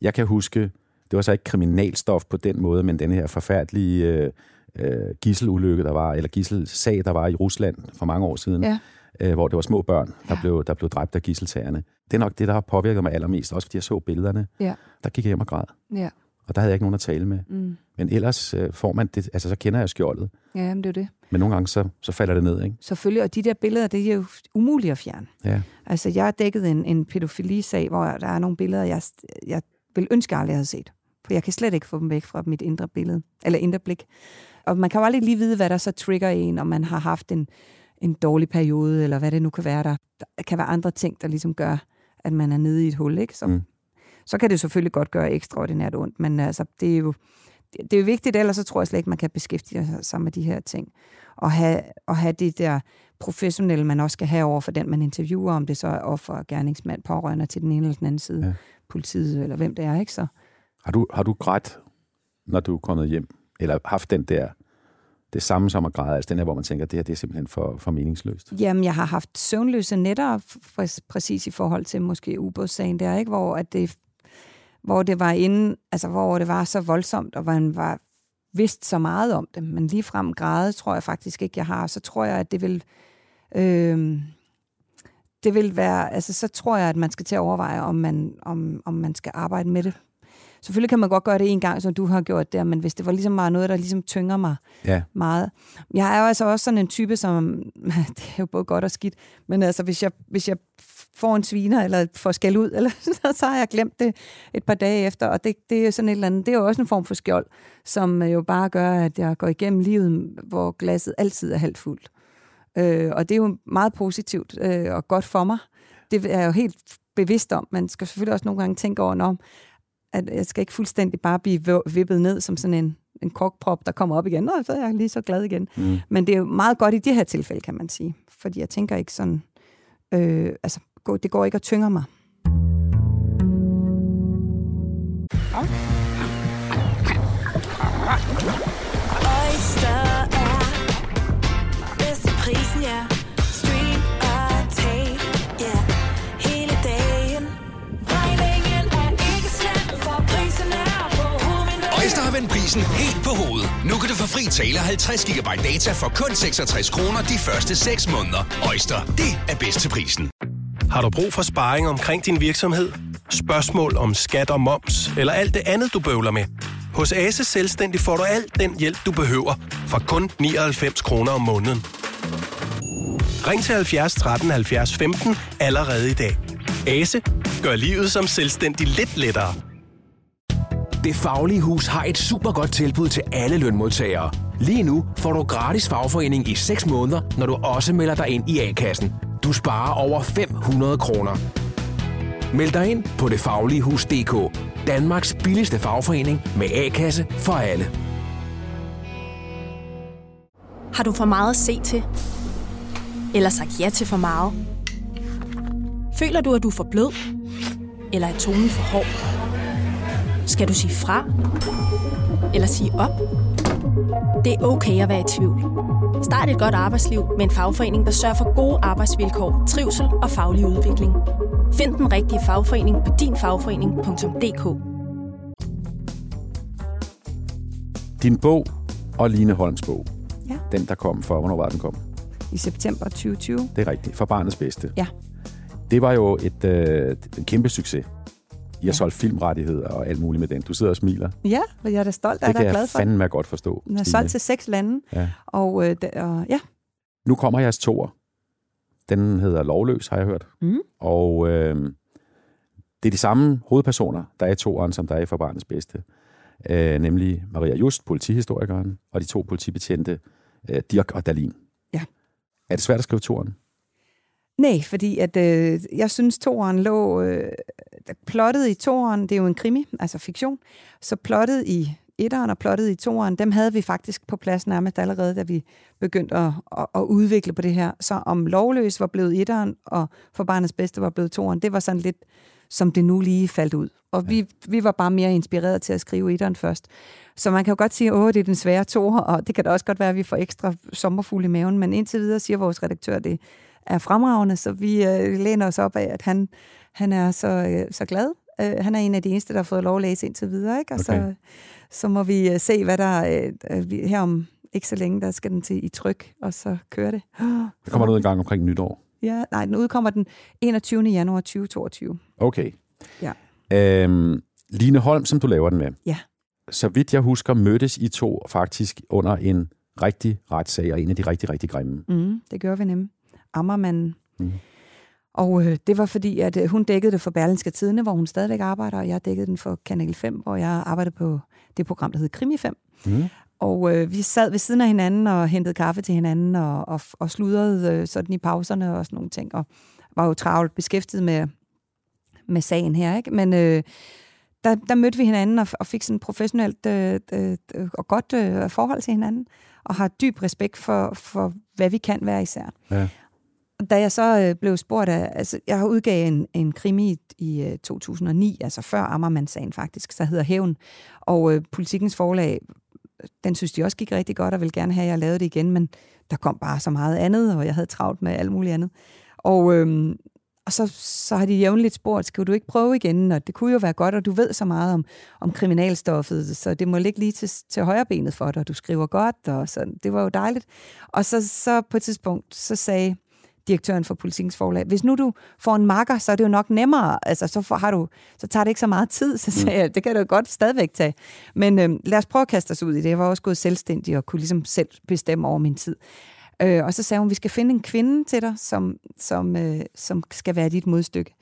Jeg kan huske, det var så ikke kriminalstof på den måde, men den her forfærdelige øh, øh, gisselulykke, der var, eller gisselsag, der var i Rusland for mange år siden, ja. øh, hvor det var små børn, der, ja. blev, der blev dræbt af gisseltagerne. Det er nok det, der har påvirket mig allermest, også fordi jeg så billederne. Ja. Der gik jeg hjem og græd. Ja. Og der havde jeg ikke nogen at tale med. Mm. Men ellers øh, får man det, altså så kender jeg skjoldet. Ja, men det er det. Men nogle gange, så, så falder det ned, ikke? Selvfølgelig, og de der billeder, det er jo umuligt at fjerne. Ja. Altså, jeg har dækket en, en pædofilisag, hvor der er nogle billeder, jeg, jeg vil ønske, aldrig havde set. For jeg kan slet ikke få dem væk fra mit indre billede, eller indre blik. Og man kan jo aldrig lige vide, hvad der så trigger en, om man har haft en, en dårlig periode, eller hvad det nu kan være. Der, der kan være andre ting, der ligesom gør, at man er nede i et hul. Ikke? Så, mm. Så kan det selvfølgelig godt gøre ekstraordinært ondt, men altså, det er jo det er jo vigtigt, ellers så tror jeg slet ikke, man kan beskæftige sig med de her ting. Og have, og have det der professionelle, man også skal have over for den, man interviewer, om det så er offer, gerningsmand, pårørende til den ene eller den anden side, ja. politiet eller hvem det er. ikke så? Har du, har du grædt, når du er kommet hjem? Eller haft den der, det samme som at græde, altså den her, hvor man tænker, det her det er simpelthen for, for meningsløst? Jamen, jeg har haft søvnløse nætter, præcis i forhold til måske ubådssagen der, ikke? Hvor, at det, hvor det var inden, altså hvor det var så voldsomt, og man var vidst så meget om det, men lige frem græde tror jeg faktisk ikke, jeg har. Så tror jeg, at det vil... Øh, det vil være, altså så tror jeg, at man skal til at overveje, om man, om, om man skal arbejde med det Selvfølgelig kan man godt gøre det en gang, som du har gjort der, men hvis det var ligesom meget noget, der ligesom tynger mig ja. meget. Jeg er jo altså også sådan en type, som, det er jo både godt og skidt, men altså hvis jeg, hvis jeg får en sviner, eller får skæld ud, eller, så har jeg glemt det et par dage efter, og det, det er sådan et eller andet, det er jo også en form for skjold, som jo bare gør, at jeg går igennem livet, hvor glasset altid er halvt fuldt. Øh, og det er jo meget positivt øh, og godt for mig. Det er jeg jo helt bevidst om. Man skal selvfølgelig også nogle gange tænke over, om at jeg skal ikke fuldstændig bare blive vippet ned som sådan en, en korkprop, der kommer op igen, og så er jeg lige så glad igen. Mm. Men det er jo meget godt i det her tilfælde, kan man sige. Fordi jeg tænker ikke sådan, øh, altså det går ikke at tynge mig. Oyster er bedst prisen, ja. har vendt prisen helt på hovedet. Nu kan du få fri tale 50 GB data for kun 66 kroner de første 6 måneder. Øjster, det er bedst til prisen. Har du brug for sparring omkring din virksomhed? Spørgsmål om skat og moms, eller alt det andet, du bøvler med? Hos Ase Selvstændig får du alt den hjælp, du behøver, for kun 99 kroner om måneden. Ring til 70 13 70 15 allerede i dag. Ase gør livet som selvstændig lidt lettere. Det Faglige Hus har et super godt tilbud til alle lønmodtagere. Lige nu får du gratis fagforening i 6 måneder, når du også melder dig ind i A-kassen. Du sparer over 500 kroner. Meld dig ind på detfagligehus.dk. Danmarks billigste fagforening med A-kasse for alle. Har du for meget at se til? Eller sagt ja til for meget? Føler du, at du er for blød? Eller er tonen for hård? Skal du sige fra? Eller sige op? Det er okay at være i tvivl. Start et godt arbejdsliv med en fagforening, der sørger for gode arbejdsvilkår, trivsel og faglig udvikling. Find den rigtige fagforening på dinfagforening.dk Din bog og Line Holms bog, ja. den der kom for, hvornår var den kom? I september 2020. Det er rigtigt, for barnets bedste. Ja. Det var jo et, øh, kæmpe succes. I har solgt filmrettigheder og alt muligt med den. Du sidder og smiler. Ja, og jeg er da stolt af det. Det kan jeg fandme med godt forstå. Den er solgt til seks lande. Ja. Og, øh, og ja. Nu kommer jeres toer. Den hedder Lovløs, har jeg hørt. Mm. Og øh, det er de samme hovedpersoner, der er i toeren, som der er i For Barnets Bedste. Øh, nemlig Maria Just, politihistorikeren, og de to politibetjente, øh, Dirk og Dalin. Ja. Er det svært at skrive toeren? Nej, fordi at, øh, jeg synes, toeren lå... Øh, plottet i toeren, det er jo en krimi, altså fiktion, så plottet i etteren og plottet i toeren, dem havde vi faktisk på plads nærmest allerede, da vi begyndte at, at, at udvikle på det her. Så om lovløs var blevet etteren, og for barnets bedste var blevet toeren, det var sådan lidt, som det nu lige faldt ud. Og ja. vi, vi var bare mere inspireret til at skrive etteren først. Så man kan jo godt sige, at det er den svære toer, og det kan da også godt være, at vi får ekstra sommerfugl i maven, men indtil videre siger vores redaktør, det er fremragende, så vi øh, læner os op af, at han, han er så, øh, så glad. Øh, han er en af de eneste, der har fået lov at læse indtil videre, ikke? og okay. så, så må vi øh, se, hvad der øh, her om ikke så længe, der skal den til i tryk, og så kører det. Det kommer ud en gang omkring nytår? Ja, nej, den udkommer den 21. januar 2022. Okay. Ja. Øhm, Line Holm, som du laver den med. Ja. Så vidt jeg husker, mødtes I to faktisk under en rigtig retssag, og en af de rigtig, rigtig grimme. Mm, det gør vi nemlig. Ammermanden. Mm. Og øh, det var fordi, at øh, hun dækkede det for Berlinske Tidene, hvor hun stadigvæk arbejder, og jeg dækkede den for Kanal 5, hvor jeg arbejdede på det program, der hed Krimi 5. Mm. Og øh, vi sad ved siden af hinanden og hentede kaffe til hinanden og, og, og sludrede øh, sådan i pauserne og sådan nogle ting. Og var jo travlt beskæftiget med, med sagen her. Ikke? Men øh, der, der mødte vi hinanden og, og fik sådan et professionelt øh, øh, og godt øh, forhold til hinanden. Og har dyb respekt for, for, hvad vi kan være især. Ja. Da jeg så øh, blev spurgt af, altså jeg har udgavet en, en krimi i øh, 2009, altså før Ammermann-sagen faktisk, så hedder Hævn. Og øh, politikens forlag den synes de også gik rigtig godt, og ville gerne have, at jeg lavede det igen, men der kom bare så meget andet, og jeg havde travlt med alt muligt andet. Og, øh, og så, så har de jævnligt spurgt, skal du ikke prøve igen? Og det kunne jo være godt, og du ved så meget om, om kriminalstoffet, så det må ligge lige til, til højre benet for dig, og du skriver godt, og så, det var jo dejligt. Og så, så på et tidspunkt, så sagde direktøren for Politikens Forlag. Hvis nu du får en makker, så er det jo nok nemmere. Altså, så, får, har du, så tager det ikke så meget tid. Så sagde jeg, det kan du jo godt stadigvæk tage. Men øh, lad os prøve at kaste os ud i det. Jeg var også gået selvstændig og kunne ligesom selv bestemme over min tid. Øh, og så sagde hun, vi skal finde en kvinde til dig, som, som, øh, som skal være dit modstykke.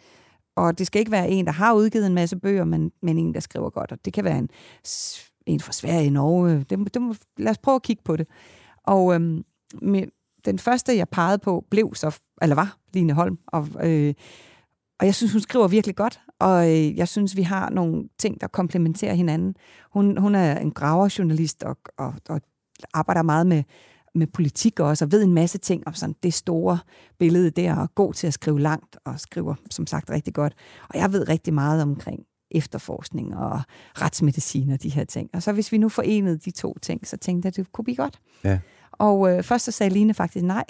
Og det skal ikke være en, der har udgivet en masse bøger, men, men en, der skriver godt. Og det kan være en, en fra Sverige Norge. Det, det, lad os prøve at kigge på det. Og øh, med, den første, jeg pegede på, blev så, eller var Line Holm. Og, øh, og jeg synes, hun skriver virkelig godt, og øh, jeg synes, vi har nogle ting, der komplementerer hinanden. Hun, hun er en graverjournalist og, og, og arbejder meget med, med politik også, og ved en masse ting om sådan det store billede der, og god til at skrive langt, og skriver som sagt rigtig godt. Og jeg ved rigtig meget omkring efterforskning og retsmedicin og de her ting. Og så hvis vi nu forenede de to ting, så tænkte jeg, at det kunne blive godt. Ja. Og øh, først så sagde Line faktisk nej.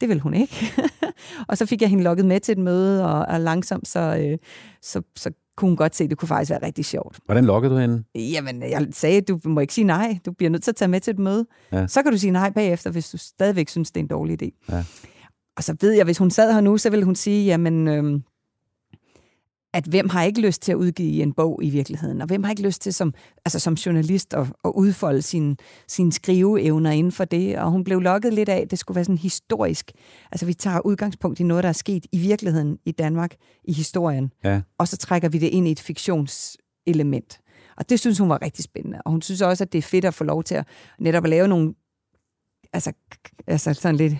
Det vil hun ikke. og så fik jeg hende lukket med til et møde, og, og langsomt så, øh, så, så kunne hun godt se, at det kunne faktisk være rigtig sjovt. Hvordan lukkede du hende? Jamen, jeg sagde, at du må ikke sige nej. Du bliver nødt til at tage med til et møde. Ja. Så kan du sige nej bagefter, hvis du stadigvæk synes, det er en dårlig idé. Ja. Og så ved jeg, hvis hun sad her nu, så ville hun sige, jamen, øh, at hvem har ikke lyst til at udgive en bog i virkeligheden, og hvem har ikke lyst til som, altså som journalist at, at udfolde sine sin skriveevner inden for det, og hun blev lokket lidt af, at det skulle være sådan historisk. Altså vi tager udgangspunkt i noget, der er sket i virkeligheden i Danmark, i historien, ja. og så trækker vi det ind i et fiktionselement. Og det synes hun var rigtig spændende, og hun synes også, at det er fedt at få lov til at netop at lave nogle, altså, altså sådan lidt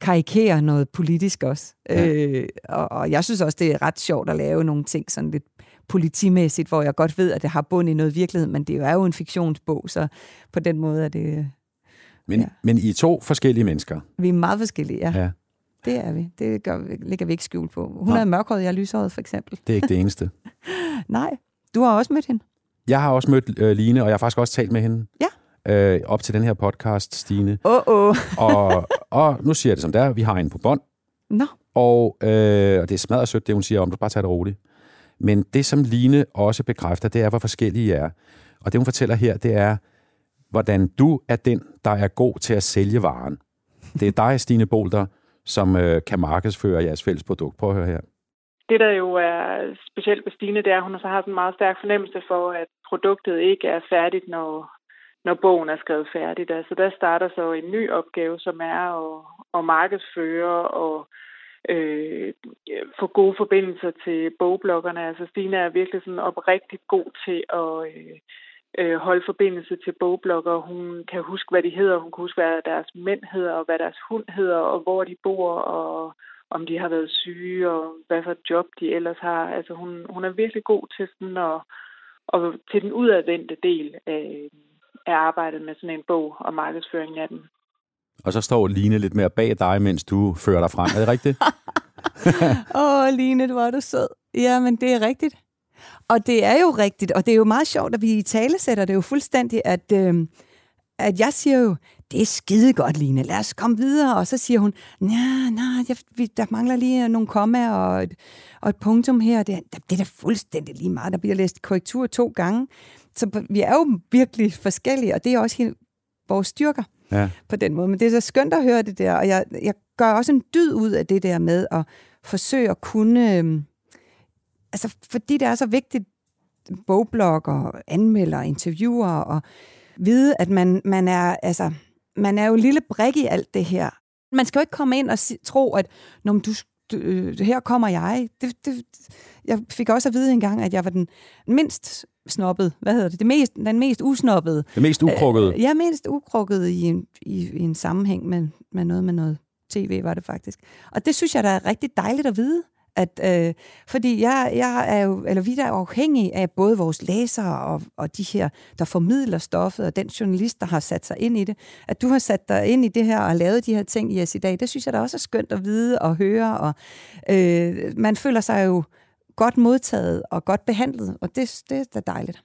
karikere noget politisk også. Ja. Øh, og, og jeg synes også, det er ret sjovt at lave nogle ting sådan lidt politimæssigt, hvor jeg godt ved, at det har bund i noget virkelighed, men det er jo en fiktionsbog, så på den måde er det... Men, ja. men I er to forskellige mennesker? Vi er meget forskellige, ja. ja. Det er vi. Det gør, lægger vi ikke skjul på. Hun Nej. er mørkhåret, jeg er lyshåret, for eksempel. Det er ikke det eneste. Nej. Du har også mødt hende. Jeg har også mødt øh, Line, og jeg har faktisk også talt med hende. Ja øh, op til den her podcast, Stine. Åh, oh, oh. og, og nu siger jeg det som det er. Vi har en på bånd. Nå. Og, øh, og det er smadret sødt, det hun siger om, du bare tager det roligt. Men det, som Line også bekræfter, det er, hvor forskellige I er. Og det, hun fortæller her, det er, hvordan du er den, der er god til at sælge varen. Det er dig, Stine Bolter, som øh, kan markedsføre jeres fælles produkt. Prøv at høre her. Det, der jo er specielt ved Stine, det er, at hun så har en meget stærk fornemmelse for, at produktet ikke er færdigt, når, når bogen er skrevet færdig. Der. Så altså, der starter så en ny opgave, som er at, at markedsføre og øh, få gode forbindelser til bogbloggerne. Altså Stine er virkelig sådan oprigtigt god til at øh, øh, holde forbindelse til bogblogger. Hun kan huske, hvad de hedder. Hun kan huske, hvad deres mænd hedder, og hvad deres hund hedder, og hvor de bor, og om de har været syge, og hvad for et job de ellers har. Altså hun, hun er virkelig god til sådan at, og til den udadvendte del af, af arbejdet med sådan en bog og markedsføringen af den. Og så står Line lidt mere bag dig, mens du fører dig frem. Er det rigtigt? Åh, oh, Line, du er du sød. Ja, men det er rigtigt. Og det er jo rigtigt, og det er jo meget sjovt, at vi i tale sætter det jo fuldstændig, at, øh, at jeg siger jo, det er skide godt, Line, lad os komme videre. Og så siger hun, nej, nej, der mangler lige nogle komma og et, og et punktum her. Det, det er da fuldstændig lige meget. Der bliver læst korrektur to gange. Så vi er jo virkelig forskellige, og det er også helt vores styrker ja. på den måde. Men det er så skønt at høre det der, og jeg, jeg gør også en dyd ud af det der med at forsøge at kunne... Øh, altså, fordi det er så vigtigt, bogblogger, anmelder, interviewer, og vide, at man, man er, altså, man er jo en lille brik i alt det her. Man skal jo ikke komme ind og si- tro, at når du, øh, her kommer jeg. Det, det, jeg fik også at vide engang, at jeg var den mindst snobbet, hvad hedder det, det mest, den mest usnobbede. Det mest ukrukkede. Øh, ja, mest ukrukkede i en, i, i en sammenhæng med, med noget med noget tv, var det faktisk. Og det synes jeg, der er rigtig dejligt at vide. At, øh, fordi jeg, jeg er jo, eller vi er afhængige af både vores læsere og, og de her, der formidler stoffet, og den journalist, der har sat sig ind i det. At du har sat dig ind i det her og lavet de her ting i os i dag, det synes jeg da også er skønt at vide og høre. Og, øh, man føler sig jo godt modtaget og godt behandlet, og det, det er da dejligt.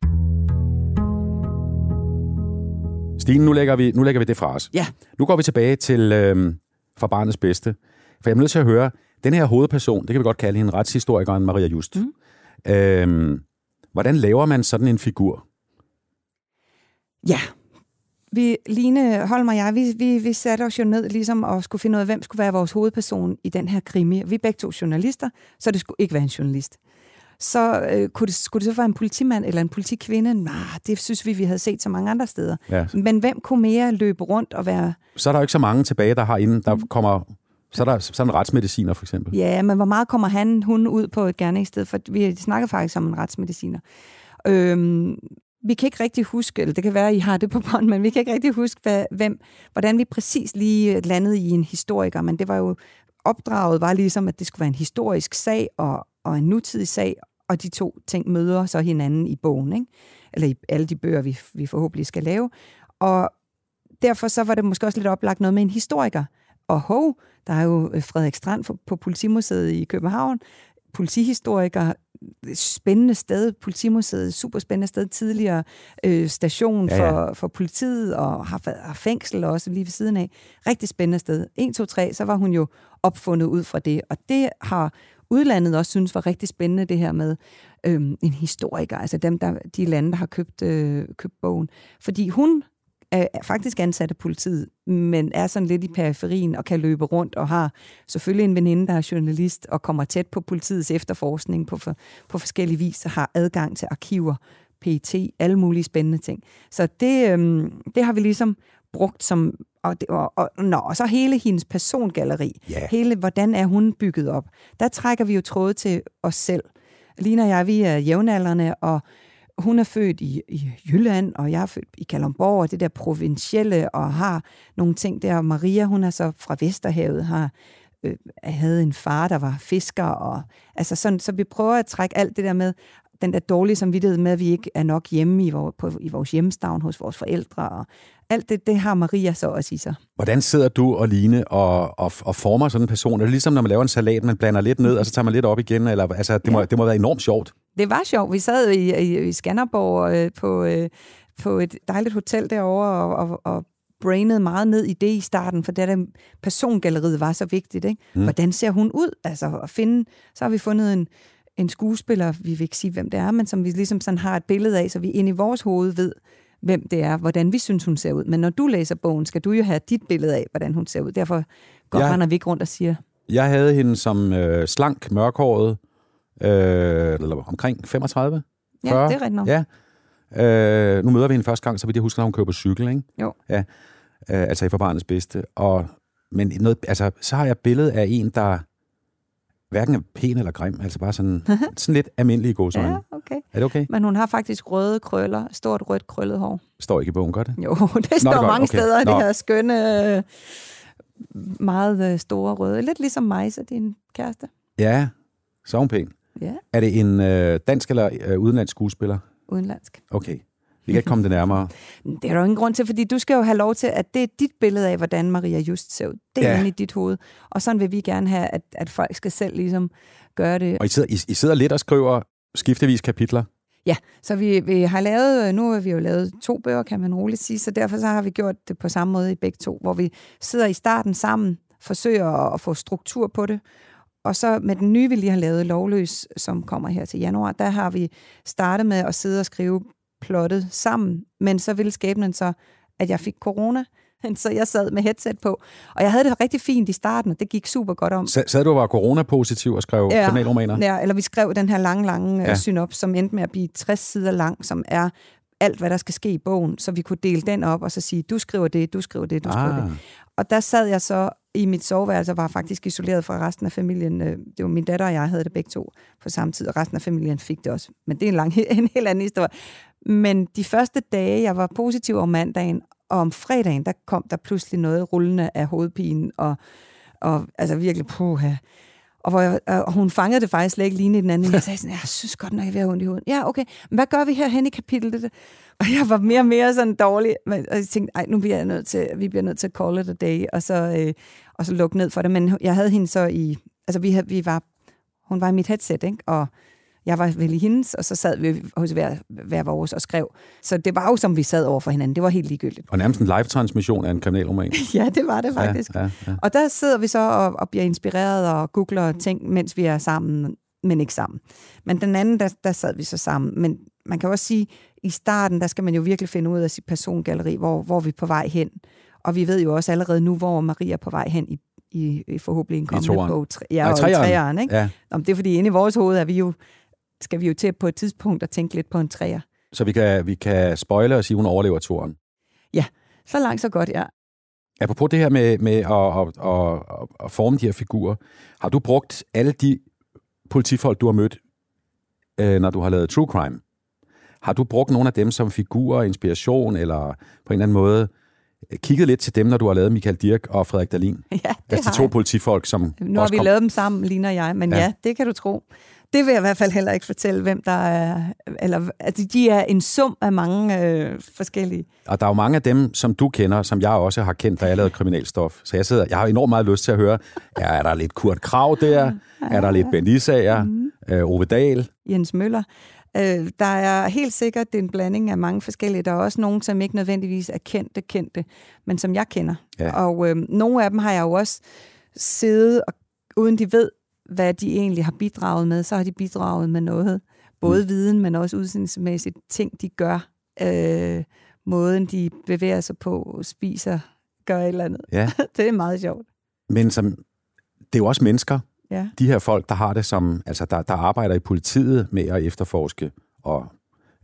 Stine, nu lægger vi, nu lægger vi det fra os. Ja. Nu går vi tilbage til øh, For barnets bedste. For jeg er nødt til at høre, den her hovedperson, det kan vi godt kalde hende, retshistorikeren Maria Just. Mm. Øh, hvordan laver man sådan en figur? Ja, vi, Line Holm og jeg, vi, vi, vi satte os jo ned ligesom og skulle finde ud af, hvem skulle være vores hovedperson i den her krimi. Vi er begge to journalister, så det skulle ikke være en journalist. Så øh, kunne det, skulle det så være en politimand eller en politikvinde? Nej, det synes vi, vi havde set så mange andre steder. Ja. Men hvem kunne mere løbe rundt og være... Så er der jo ikke så mange tilbage, der har inden, der kommer... Så er der så er der en retsmediciner, for eksempel. Ja, men hvor meget kommer han, hun ud på et gerningssted? For vi snakker faktisk om en retsmediciner. Øhm, vi kan ikke rigtig huske, eller det kan være, at I har det på bånd, men vi kan ikke rigtig huske, hvad, hvem, hvordan vi præcis lige øh, landede i en historiker, men det var jo, opdraget var ligesom, at det skulle være en historisk sag og, og en nutidig sag, og de to ting møder så hinanden i bogen, ikke? eller i alle de bøger, vi, vi forhåbentlig skal lave. Og derfor så var det måske også lidt oplagt noget med en historiker. Og hov, der er jo øh, Frederik Strand på Politimuseet i København, politihistoriker, spændende sted, politimuseet, super spændende sted, tidligere øh, station ja, ja. For, for politiet, og har, har fængsel også lige ved siden af. Rigtig spændende sted. 1, 2, 3, så var hun jo opfundet ud fra det, og det har udlandet også synes var rigtig spændende, det her med øhm, en historiker, altså dem, der, de lande, der har købt, øh, købt bogen. Fordi hun er faktisk ansat af politiet, men er sådan lidt i periferien og kan løbe rundt og har selvfølgelig en veninde, der er journalist og kommer tæt på politiets efterforskning på, for, på forskellige vis og har adgang til arkiver, PET, alle mulige spændende ting. Så det, øhm, det har vi ligesom brugt som og, det, og, og, nå, og så hele hendes persongalleri. Yeah. Hele, hvordan er hun bygget op? Der trækker vi jo tråde til os selv. Lina og jeg, vi er jævnaldrende, og hun er født i, i Jylland, og jeg er født i Kalundborg, og det der provincielle, og har nogle ting der. Maria, hun er så fra Vesterhavet, har øh, havde en far, der var fisker, og altså sådan, så vi prøver at trække alt det der med, den der dårlige samvittighed med, at vi ikke er nok hjemme i vores, på, i vores hjemstavn hos vores forældre, og alt det, det har Maria så også i sig. Hvordan sidder du og Line og, og, og former sådan en person? Er det ligesom, når man laver en salat, man blander lidt ned, og så tager man lidt op igen? Eller, altså, det, må, ja. det må være enormt sjovt. Det var sjovt. Vi sad i, i, i Skanderborg øh, på, øh, på et dejligt hotel derovre og, og, og brainede meget ned i det i starten, for det der persongalleriet var så vigtigt. Ikke? Mm. Hvordan ser hun ud? Altså at finde, så har vi fundet en, en skuespiller, vi vil ikke sige, hvem det er, men som vi ligesom sådan har et billede af, så vi ind i vores hoved ved, hvem det er, hvordan vi synes, hun ser ud. Men når du læser bogen, skal du jo have dit billede af, hvordan hun ser ud. Derfor går Jeg- han vi ikke rundt og siger, Jeg havde hende som øh, slank, mørkhåret, øh, eller omkring 35? ja, 40? det er rigtigt nok. Ja. Øh, nu møder vi hende første gang, så vidt jeg husker, når hun kører på cykel, ikke? Jo. Ja. Øh, altså i forbarnets bedste. Og, men noget, altså, så har jeg billedet af en, der hverken er pæn eller grim, altså bare sådan, sådan lidt almindelig i gåsøjne. Ja, Ja. okay. Er det okay? Men hun har faktisk røde krøller, stort rødt krøllet hår. Står ikke i bogen, gør det? Jo, det står godt, mange okay. steder, det Nå. her skønne, meget øh, store røde. Lidt ligesom mig, så din kæreste. Ja, så er hun pæn. Ja, Er det en øh, dansk eller øh, udenlandsk skuespiller? udenlandsk. Okay. Vi kan ikke komme det nærmere. Det er der jo ingen grund til, fordi du skal jo have lov til, at det er dit billede af, hvordan Maria Just ser ud. Det er Ja. inde i dit hoved. Og sådan vil vi gerne have, at, at folk skal selv ligesom gøre det. Og I sidder, I, I sidder lidt og skriver skiftevis kapitler. Ja, så vi, vi har lavet, nu har vi jo lavet to bøger, kan man roligt sige, så derfor så har vi gjort det på samme måde i begge to, hvor vi sidder i starten sammen, forsøger at, at få struktur på det, og så med den nye, vi lige har lavet, Lovløs, som kommer her til januar, der har vi startet med at sidde og skrive plottet sammen, men så ville skæbnen så, at jeg fik corona, så jeg sad med headset på, og jeg havde det rigtig fint i starten, og det gik super godt om. Sad sad du og var coronapositiv og skrev ja. kriminalromaner? Ja, eller vi skrev den her lange, lange Ja. ja. synop, som endte med at blive 60 sider lang, som er alt, hvad der skal ske i bogen, så vi kunne dele den op og så sige, du skriver det, du skriver det, du skriver det. Og der sad jeg så i mit soveværelse og var faktisk isoleret fra resten af familien. Øh, det var min datter og jeg havde det begge to på samme tid, og resten af familien fik det også. Men det er en, lang, en helt anden historie. Men de første dage, jeg var positiv om mandagen, og om fredagen, der kom der pludselig noget rullende af hovedpinen, og, og altså virkelig, puha. Og, hvor jeg, og hun fangede det faktisk slet ikke lige i den anden. Jeg sagde sådan, jeg synes godt nok, jeg have ondt i hovedet. Ja, okay. Men hvad gør vi her hen i kapitlet? Og jeg var mere og mere sådan dårlig. Og jeg tænkte, ej, nu bliver jeg nødt til, vi bliver nødt til at call it a day, og så, øh, og så lukke ned for det. Men jeg havde hende så i, altså vi, havde, vi var, hun var i mit headset, ikke? Og jeg var vel i hendes, og så sad vi hos hver, hver vores og skrev. Så det var jo, som vi sad over for hinanden. Det var helt ligegyldigt. Og nærmest en live-transmission af en kriminalroman. Ja, det var det faktisk. Ja, ja, ja. Og der sidder vi så og, og bliver inspireret og googler ting, mens vi er sammen, men ikke sammen. Men den anden, der, der sad vi så sammen. Men man kan også sige, i starten, der skal man jo virkelig finde ud af sit persongalleri, hvor, hvor vi er på vej hen. Og vi ved jo også allerede nu, hvor Maria er på vej hen i, i, i forhåbentlig en kommende toeren. bog. Tre- Ja, Nej, og i treeren. træeren, ikke? Ja. Om det er fordi, inde i vores hoved er vi jo, skal vi jo til på et tidspunkt at tænke lidt på en træer. Så vi kan, vi kan spoile og sige, at hun overlever turen. Så langt, så godt, ja. Apropos det her med, med at, at, at, at forme de her figurer, har du brugt alle de politifolk, du har mødt, øh, når du har lavet true crime? Har du brugt nogle af dem som figurer, inspiration, eller på en eller anden måde øh, kigget lidt til dem, når du har lavet Michael Dirk og Frederik Dalin? Ja, det Altså de to jeg. politifolk, som Nu har vi kom... lavet dem sammen, ligner jeg, men Ja. ja. ja, det kan du tro. Det vil jeg i hvert fald heller ikke fortælle, hvem der er... Eller, altså, de er en sum af mange øh, forskellige. Og der er jo mange af dem, som du kender, som jeg også har kendt, da jeg lavede kriminalstof. Så jeg sidder, jeg har enormt meget lyst til at høre, er, er der lidt Kurt Krav der? Er der lidt Ben Isager? Mhm. Øh, Ove Dahl? Jens Møller. Øh, der er helt sikkert det er en blanding af mange forskellige. Der er også nogen, som ikke nødvendigvis er kendte, kendte, men som jeg kender. Ja. Og øh, nogle af dem har jeg jo også siddet, og, uden de ved, hvad de egentlig har bidraget med, så har de bidraget med noget. Både mm. viden, men også udsendelsemæssigt ting, de gør. Øh, måden, de bevæger sig på, spiser, gør et eller andet. Ja. det er meget sjovt. Men som, det er jo også mennesker, Ja. de her folk, der har det som, altså der, der arbejder i politiet med at efterforske og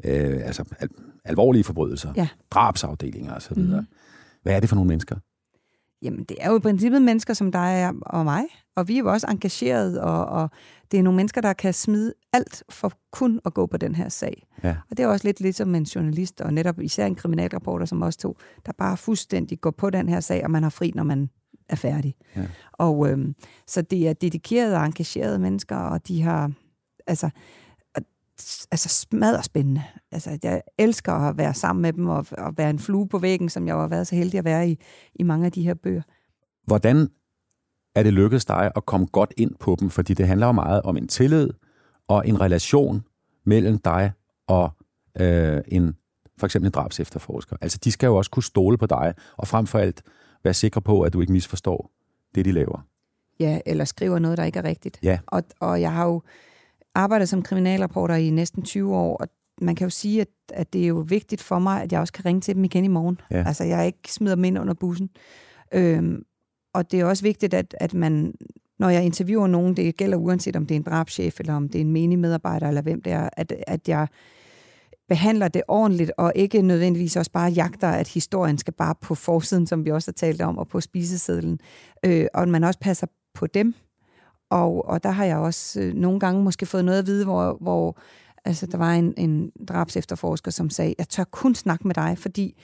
øh, altså al, alvorlige forbrydelser, Ja. drabsafdelinger osv. Mm. Hvad er det for nogle mennesker? Jamen, det er jo i princippet mennesker som dig og mig, og vi er jo også engageret, og, og det er nogle mennesker, der kan smide alt for kun at gå på den her sag. Ja. Og det er også lidt ligesom en journalist, og netop især en kriminalreporter som os to, der bare fuldstændig går på den her sag, og man har fri, når man er færdig. Ja. Og øhm, så det er dedikerede og engagerede mennesker, og de har, altså, altså smadret spændende. Altså, jeg elsker at være sammen med dem, og, og være en flue på væggen, som jeg har været så heldig at være i, i mange af de her bøger. Hvordan er det lykkedes dig at komme godt ind på dem? Fordi det handler jo meget om en tillid og en relation mellem dig og øh, en for eksempel en drabsefterforsker. Altså, de skal jo også kunne stole på dig, og frem for alt være sikre på, at du ikke misforstår det, de laver. Ja, eller skriver noget, der ikke er rigtigt. Ja. Og, og jeg har jo arbejdet som kriminalreporter i næsten 20 år, og man kan jo sige, at, at det er jo vigtigt for mig, at jeg også kan ringe til dem igen i morgen. Ja. Altså, jeg ikke smider dem ind under bussen. Øhm, og det er også vigtigt, at, at man, når jeg interviewer nogen, det gælder uanset om det er en drabschef, eller om det er en menig medarbejder, eller hvem det er, at, at jeg behandler det ordentligt, og ikke nødvendigvis også bare jagter, at historien skal bare på forsiden, som vi også har talt om, og på spisesedlen. Øh, og at man også passer på dem. Og, og der har jeg også øh, nogle gange måske fået noget at vide, hvor, hvor altså, der var en, en drabsefterforsker, som sagde, jeg tør kun snakke med dig, fordi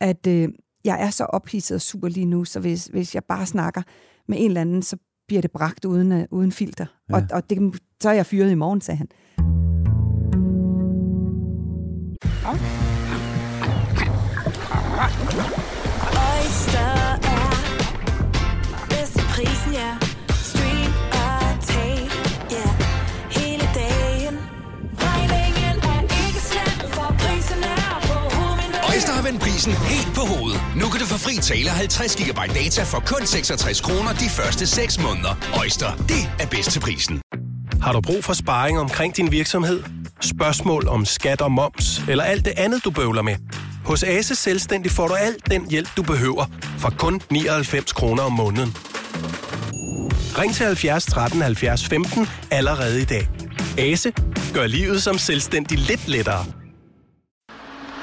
at øh, jeg er så ophidset og super lige nu, så hvis, hvis jeg bare snakker med en eller anden, så bliver det bragt uden, øh, uden filter. Ja. Og, og det, så er jeg fyret i morgen, sagde han. Oyster er bedst prisen, ja. Vend prisen helt på hovedet. Nu kan du få fri tale 50 GB data for kun 66 kroner de første 6 måneder. Øjster, det er bedst til prisen. Har du brug for sparring omkring din virksomhed? Spørgsmål om skat og moms, eller alt det andet, du bøvler med? Hos Ase Selvstændig får du alt den hjælp, du behøver, for kun 99 kroner om måneden. Ring til 70 13 70 15 allerede i dag. Ase gør livet som selvstændig lidt lettere.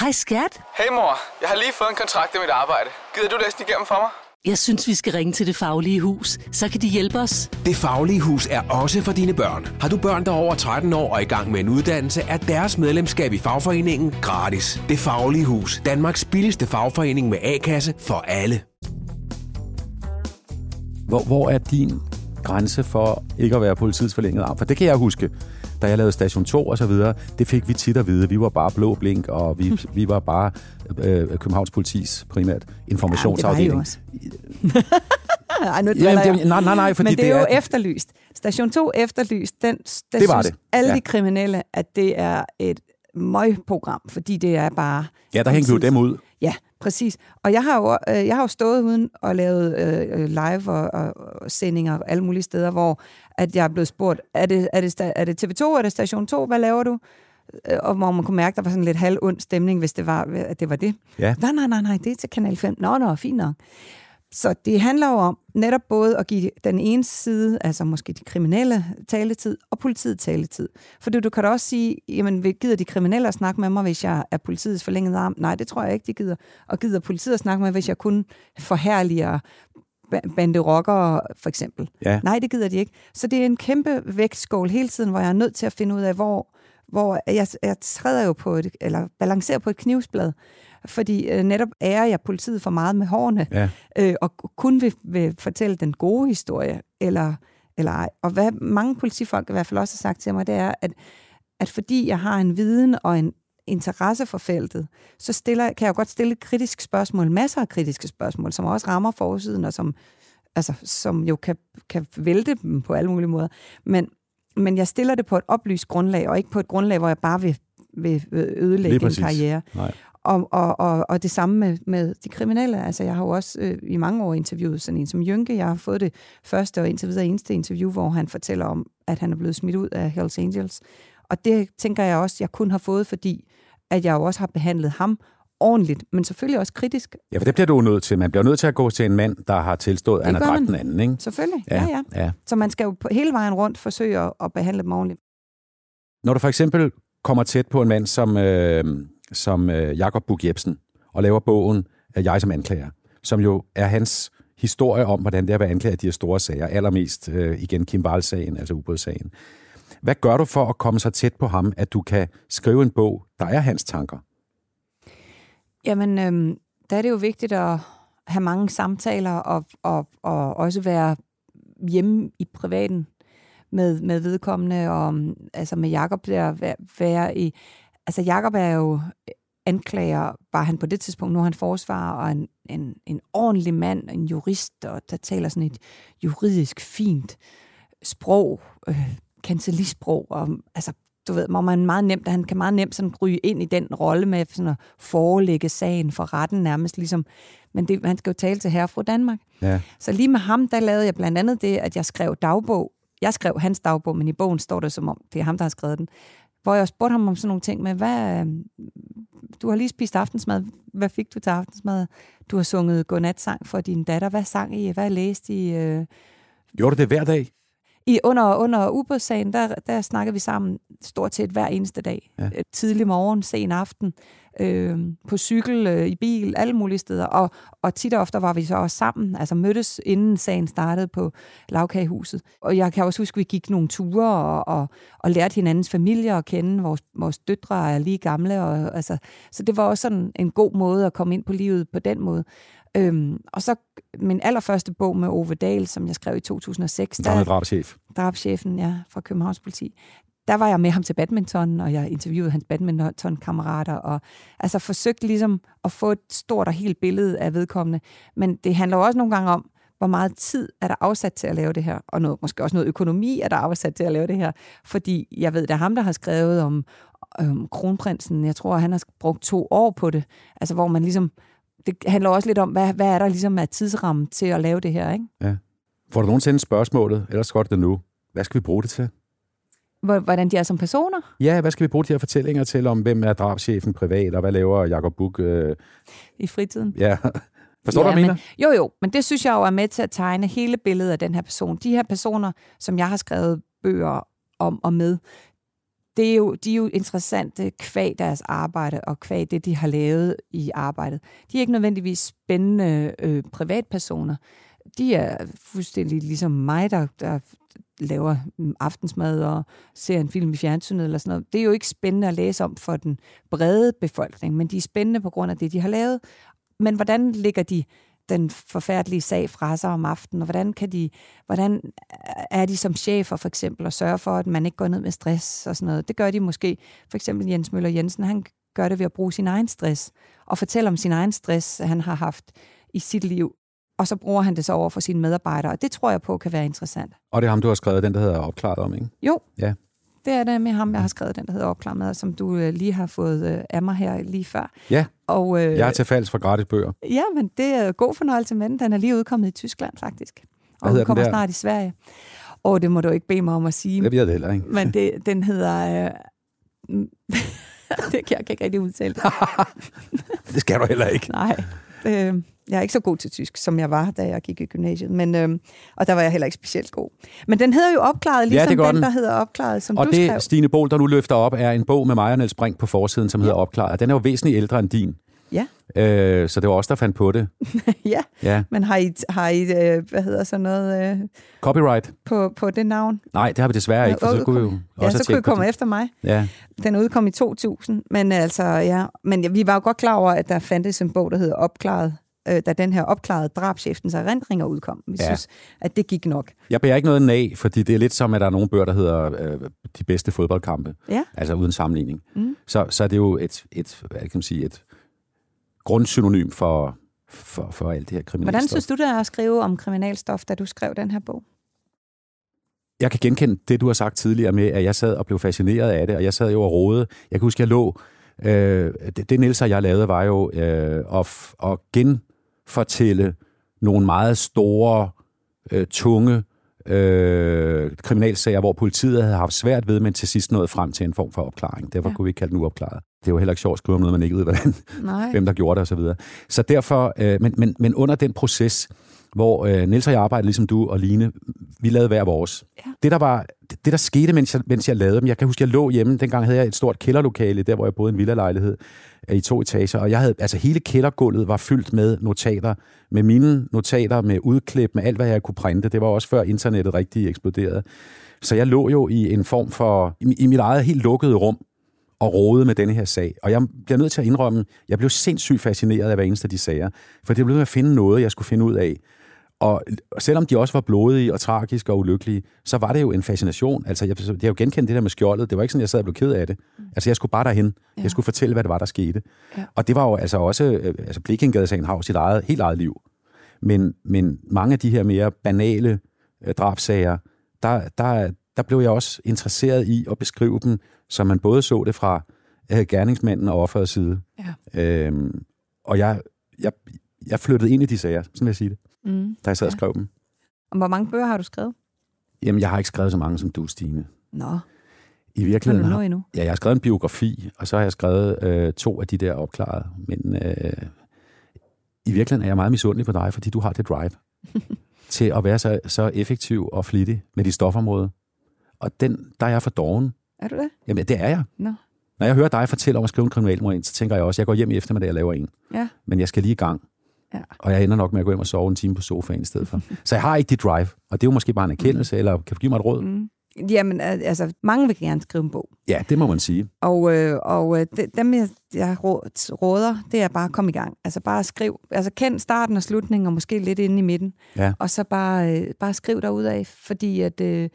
Hej skat. Hey mor, jeg har lige fået en kontrakt i mit arbejde. Gider du læse den igennem for mig? Jeg synes, vi skal ringe til Det Faglige Hus. Så kan de hjælpe os. Det Faglige Hus er også for dine børn. Har du børn, der er over 13 år og i gang med en uddannelse, er deres medlemskab i fagforeningen gratis. Det Faglige Hus. Danmarks billigste fagforening med A-kasse for alle. Hvor, hvor er din grænse for ikke at være politiets forlængede arm? For det kan jeg huske, da jeg lavede Station 2 og så videre, det fik vi tit at vide. Vi var bare blå blink, og vi, vi var bare øh, Københavns politis primært informationsafdeling. Ej, nu Jamen, det- nej, nej, nej, fordi Men det er det jo er- efterlyst. Station 2 efterlyst, den, der Det var synes det, alle ja. de kriminelle, at det er et møgprogram, fordi det er bare... Ja, der hængte jo dem ud. Ja, præcis. Og jeg har jo, øh, jeg har jo stået uden og lavet øh, live og, og, og sendinger alle mulige steder, hvor at jeg er blevet spurgt, er det, er det, er det TV2, er det Station 2, hvad laver du? Øh, Og hvor man kunne mærke, der var sådan lidt halv ond stemning, hvis det var, at det var det. Ja. Nej, nej, nej, nej, det er til Kanal 5. Nå, nå, fint nok. Så det handler jo om netop både at give den ene side, altså måske de kriminelle taletid, og politiet taletid. For du, du kan da også sige, jamen gider de kriminelle at snakke med mig, hvis jeg er politiets forlængede arm? Nej, det tror jeg ikke, de gider. Og gider politiet at snakke med, hvis jeg kun forhærliger bande rockere, for eksempel. Ja. Nej, det gider de ikke. Så det er en kæmpe vægtskål hele tiden, hvor jeg er nødt til at finde ud af, hvor, hvor jeg, jeg træder jo på et, eller balancerer på et knivsblad. Fordi øh, netop ærer jeg politiet for meget med hårene, Ja. øh, og kun vil, vil fortælle den gode historie, eller, eller ej. Og hvad mange politifolk i hvert fald også har sagt til mig, det er, at, at fordi jeg har en viden og en interesse for feltet, så stiller, kan jeg jo godt stille et kritisk spørgsmål, masser af kritiske spørgsmål, som også rammer forsiden, og som, altså, som jo kan, kan vælte dem på alle mulige måder. Men, men jeg stiller det på et oplyst grundlag, og ikke på et grundlag, hvor jeg bare vil, vil ødelægge en karriere. Nej. Og, og, og, og det samme med, med de kriminelle. Altså, jeg har jo også øh, i mange år interviewet sådan en som Jynke. Jeg har fået det første og indtil videre eneste interview, hvor han fortæller om, at han er blevet smidt ud af Hells Angels. Og det tænker jeg også, jeg kun har fået, fordi at jeg jo også har behandlet ham ordentligt, men selvfølgelig også kritisk. Ja, for det bliver du nødt til. Man bliver nødt til at gå til en mand, der har tilstået, at han har dræbt den anden, ikke? Selvfølgelig, ja, ja. ja. ja. Så man skal jo hele vejen rundt forsøge at, at behandle dem ordentligt. Når du for eksempel kommer tæt på en mand som, øh, som øh, Jakob Bug Jebsen og laver bogen øh, Jeg som anklager, som jo er hans historie om, hvordan det er at være anklaget af de her store sager, allermest øh, igen Kim Wall-sagen, altså ubådssagen. Hvad gør du for at komme så tæt på ham, at du kan skrive en bog, der er hans tanker? Jamen, øhm, der er det jo vigtigt at have mange samtaler og, og, og også være hjemme i privaten med, med vedkommende, og øhm, altså med Jakob der være, være i... Altså Jakob er jo anklager, var han på det tidspunkt, nu er han forsvarer, og en, en, en ordentlig mand, en jurist, og der taler sådan et juridisk fint sprog, øh, kancelisprog, og altså du ved, hvor man meget nemt, han kan meget nemt sådan ryge ind i den rolle med sådan at forelægge sagen for retten nærmest ligesom, men det, han skal jo tale til herre fra Danmark. Ja. Så lige med ham, der lavede jeg blandt andet det, at jeg skrev dagbog. Jeg skrev hans dagbog, men i bogen står det som om, det er ham, der har skrevet den. Hvor jeg spurgte ham om sådan nogle ting med, hvad, øh, du har lige spist aftensmad, hvad fik du til aftensmad? Du har sunget godnatsang for din datter, hvad sang I? Hvad læste I? Øh, Gjorde du det hver dag? I, under, under ubådssagen, der, der snakkede vi sammen stort set hver eneste dag. Ja. Ja. Tidlig morgen, sen aften, øh, på cykel, øh, i bil, alle mulige steder. Og, og tit og ofte var vi så også sammen, altså mødtes inden sagen startede på lavkagehuset. Og jeg kan også huske, at vi gik nogle ture og, og, og lærte hinandens familier at kende. Vores, vores døtre er lige gamle. Og, altså, så det var også sådan en god måde at komme ind på livet på den måde. Øhm, og så min allerførste bog med Ove Dahl, som jeg skrev i 2006. Der er drabschef. drabschefen ja, fra Københavns politi. Der var jeg med ham til badminton, og jeg interviewede hans badmintonkammerater, og altså forsøgte ligesom at få et stort og helt billede af vedkommende. Men det handler jo også nogle gange om, hvor meget tid er der afsat til at lave det her, og noget, måske også noget økonomi er der afsat til at lave det her. Fordi jeg ved, det er ham, der har skrevet om, om kronprinsen. Jeg tror, han har brugt to år på det. Altså, hvor man ligesom det handler også lidt om, hvad, hvad er der ligesom af tidsramme til at lave det her, ikke? Ja. Får du nogensinde spørgsmålet, ellers godt det nu. Hvad skal vi bruge det til? Hvor- Hvordan de er som personer. Ja, hvad skal vi bruge de her fortællinger til om, hvem er drabschefen privat, og hvad laver Jacob Buch? Øh, i fritiden. ja. Forstår du, ja, hvad jeg mener? Men, jo, jo, men det synes jeg jo er med til at tegne hele billedet af den her person. De her personer, som jeg har skrevet bøger om og med, det er jo, de er jo interessante kvæg deres arbejde og kvæg det, de har lavet i arbejdet. De er ikke nødvendigvis spændende øh, privatpersoner. De er fuldstændig ligesom mig, der, der laver aftensmad og ser en film i fjernsynet eller sådan noget. Det er jo ikke spændende at læse om for den brede befolkning, men de er spændende på grund af det, de har lavet. Men hvordan ligger de den forfærdelige sag fra sig om aftenen, og hvordan, kan de, hvordan er de som chefer for eksempel, og sørge for, at man ikke går ned med stress og sådan noget. Det gør de måske. For eksempel Jens Møller Jensen, han gør det ved at bruge sin egen stress, og fortælle om sin egen stress, han har haft i sit liv, og så bruger han det så over for sine medarbejdere, og det tror jeg på kan være interessant. Og det er ham, du har skrevet, den der hedder Opklaret om, ikke? Jo, Ja. Det er det med ham, jeg har skrevet den, der hedder Opklar med, som du øh, lige har fået øh, af mig her lige før. Ja, Og, øh, jeg er til falds for gratis bøger. Ja, men det er god fornøjelse med den. Den er lige udkommet i Tyskland, faktisk. Og hedder den den kommer der? snart i Sverige. Og det må du ikke bede mig om at sige. Det ved jeg det heller ikke. Men det, den hedder... Øh, det kan jeg kan ikke rigtig udtale det. Det skal du heller ikke. Nej. Øh, jeg er ikke så god til tysk, som jeg var, da jeg gik i gymnasiet. Men, øh, og der var jeg heller ikke specielt god. Men den hedder jo Opklaret, ligesom det gør den, den. der hedder Opklaret, som Og du det, skrev. Stine Bol, der nu løfter op, er en bog med mig og Niels Brink på forsiden, som hedder Opklaret. Den er jo væsentligt ældre end din. Ja. Øh, så det var os, der fandt på det. ja, Ja. men har I, har I øh, hvad hedder sådan noget, øh, Copyright? på, på det navn? Nej, det har vi desværre ikke, for så kunne vi jo Ja, også så kunne I komme det. efter mig. Ja. Den udkom i 2000, men altså, ja, men ja, vi var jo godt klar over, at der fandtes en bog, der hedder Opklaret, øh, da den her opklarede drabscheftens erindringer udkom. Vi Ja. synes, at det gik nok. Jeg bærer ikke noget af, fordi det er lidt som, at der er nogle bøger, der hedder øh, De bedste fodboldkampe. Ja. Altså uden sammenligning. Mm. Så, så er det jo et, et, hvad kan man sige, et grundsynonym for, for, for alt det her kriminelle Hvordan synes du, det er at skrive om kriminalstof, da du skrev den her bog? jeg kan genkende det, du har sagt tidligere med, at jeg sad og blev fascineret af det, og jeg sad jo og rode. Jeg kan huske, jeg lå... Øh, det, det Niels og jeg lavede, var jo øh, at, at genfortælle nogle meget store, øh, tunge øh, kriminalsager, hvor politiet havde haft svært ved, men til sidst nåede frem til en form for opklaring. Derfor Ja. kunne vi ikke kalde den uopklaret. Det jo heller ikke sjovt at skrive om noget, man ikke ved, hvordan, Nej. hvem der gjorde det osv. Så, videre. så derfor, øh, men, men, men under den proces, hvor øh, Niels og jeg arbejdede, ligesom du og Line, vi lavede hver vores. Ja. Det, der var, det, det, der skete, mens jeg, mens jeg lavede dem, jeg kan huske, jeg lå hjemme, dengang havde jeg et stort kælderlokale, der hvor jeg boede i en villalejlighed øh, i to etager, og jeg havde, altså hele kældergulvet var fyldt med notater, med mine notater, med udklip, med alt, hvad jeg kunne printe. Det var også før internettet rigtig eksploderede. Så jeg lå jo i en form for, i, i mit eget helt lukkede rum, og rode med denne her sag. Og jeg bliver nødt til at indrømme, jeg blev sindssygt fascineret af hver eneste af de sager. For det blev at finde noget, jeg skulle finde ud af. Og selvom de også var blodige og tragiske og ulykkelige, så var det jo en fascination. Altså, jeg, jeg har jo genkendt det der med skjoldet. Det var ikke sådan, jeg sad og blev ked af det. Altså, jeg skulle bare derhen. Ja. Jeg skulle fortælle, hvad det var, der skete. Ja. Og det var jo altså også... øh, Altså, Blikindgade-sagen har jo sit eget, helt eget liv. Men, men mange af de her mere banale øh, drabsager, der, der, der blev jeg også interesseret i at beskrive dem, så man både så det fra øh, gerningsmanden og offerets side. Ja. Øhm, og jeg, jeg, jeg flyttede ind i de sager, sådan vil jeg sige det, Mm. da jeg sad og skrev dem. Og hvor mange bøger har du skrevet? Jamen, jeg har ikke skrevet så mange som du, Stine. Nå, I har du virkeligheden nå endnu? Ja, jeg har skrevet en biografi, og så har jeg skrevet øh, to af de der opklarede. Men øh, i virkeligheden er jeg meget misundelig på dig, fordi du har det drive til at være så, så effektiv og flittig med dit stofområde. Og den, der er jeg for doven. Er du det? Jamen, det er jeg. Nå. Når jeg hører dig fortælle om at skrive en kriminalroman, så tænker jeg også, at jeg går hjem i eftermiddag og laver en. Ja. Men jeg skal lige i gang. Ja. Og jeg ender nok med at gå hjem og sove en time på sofaen i stedet for. så jeg har ikke dit drive, og det er jo måske bare en erkendelse, eller kan du give mig et råd? Mm. Jamen, al- altså, mange vil gerne skrive en bog. Ja, det må man sige. Og, øh, og øh, de- dem, jeg, jeg rå- råder, det er bare at komme i gang. Altså bare skriv. Altså kend starten og slutningen, og måske lidt inde i midten. Ja. Og så bare, øh, bare skriv af, fordi at, øh,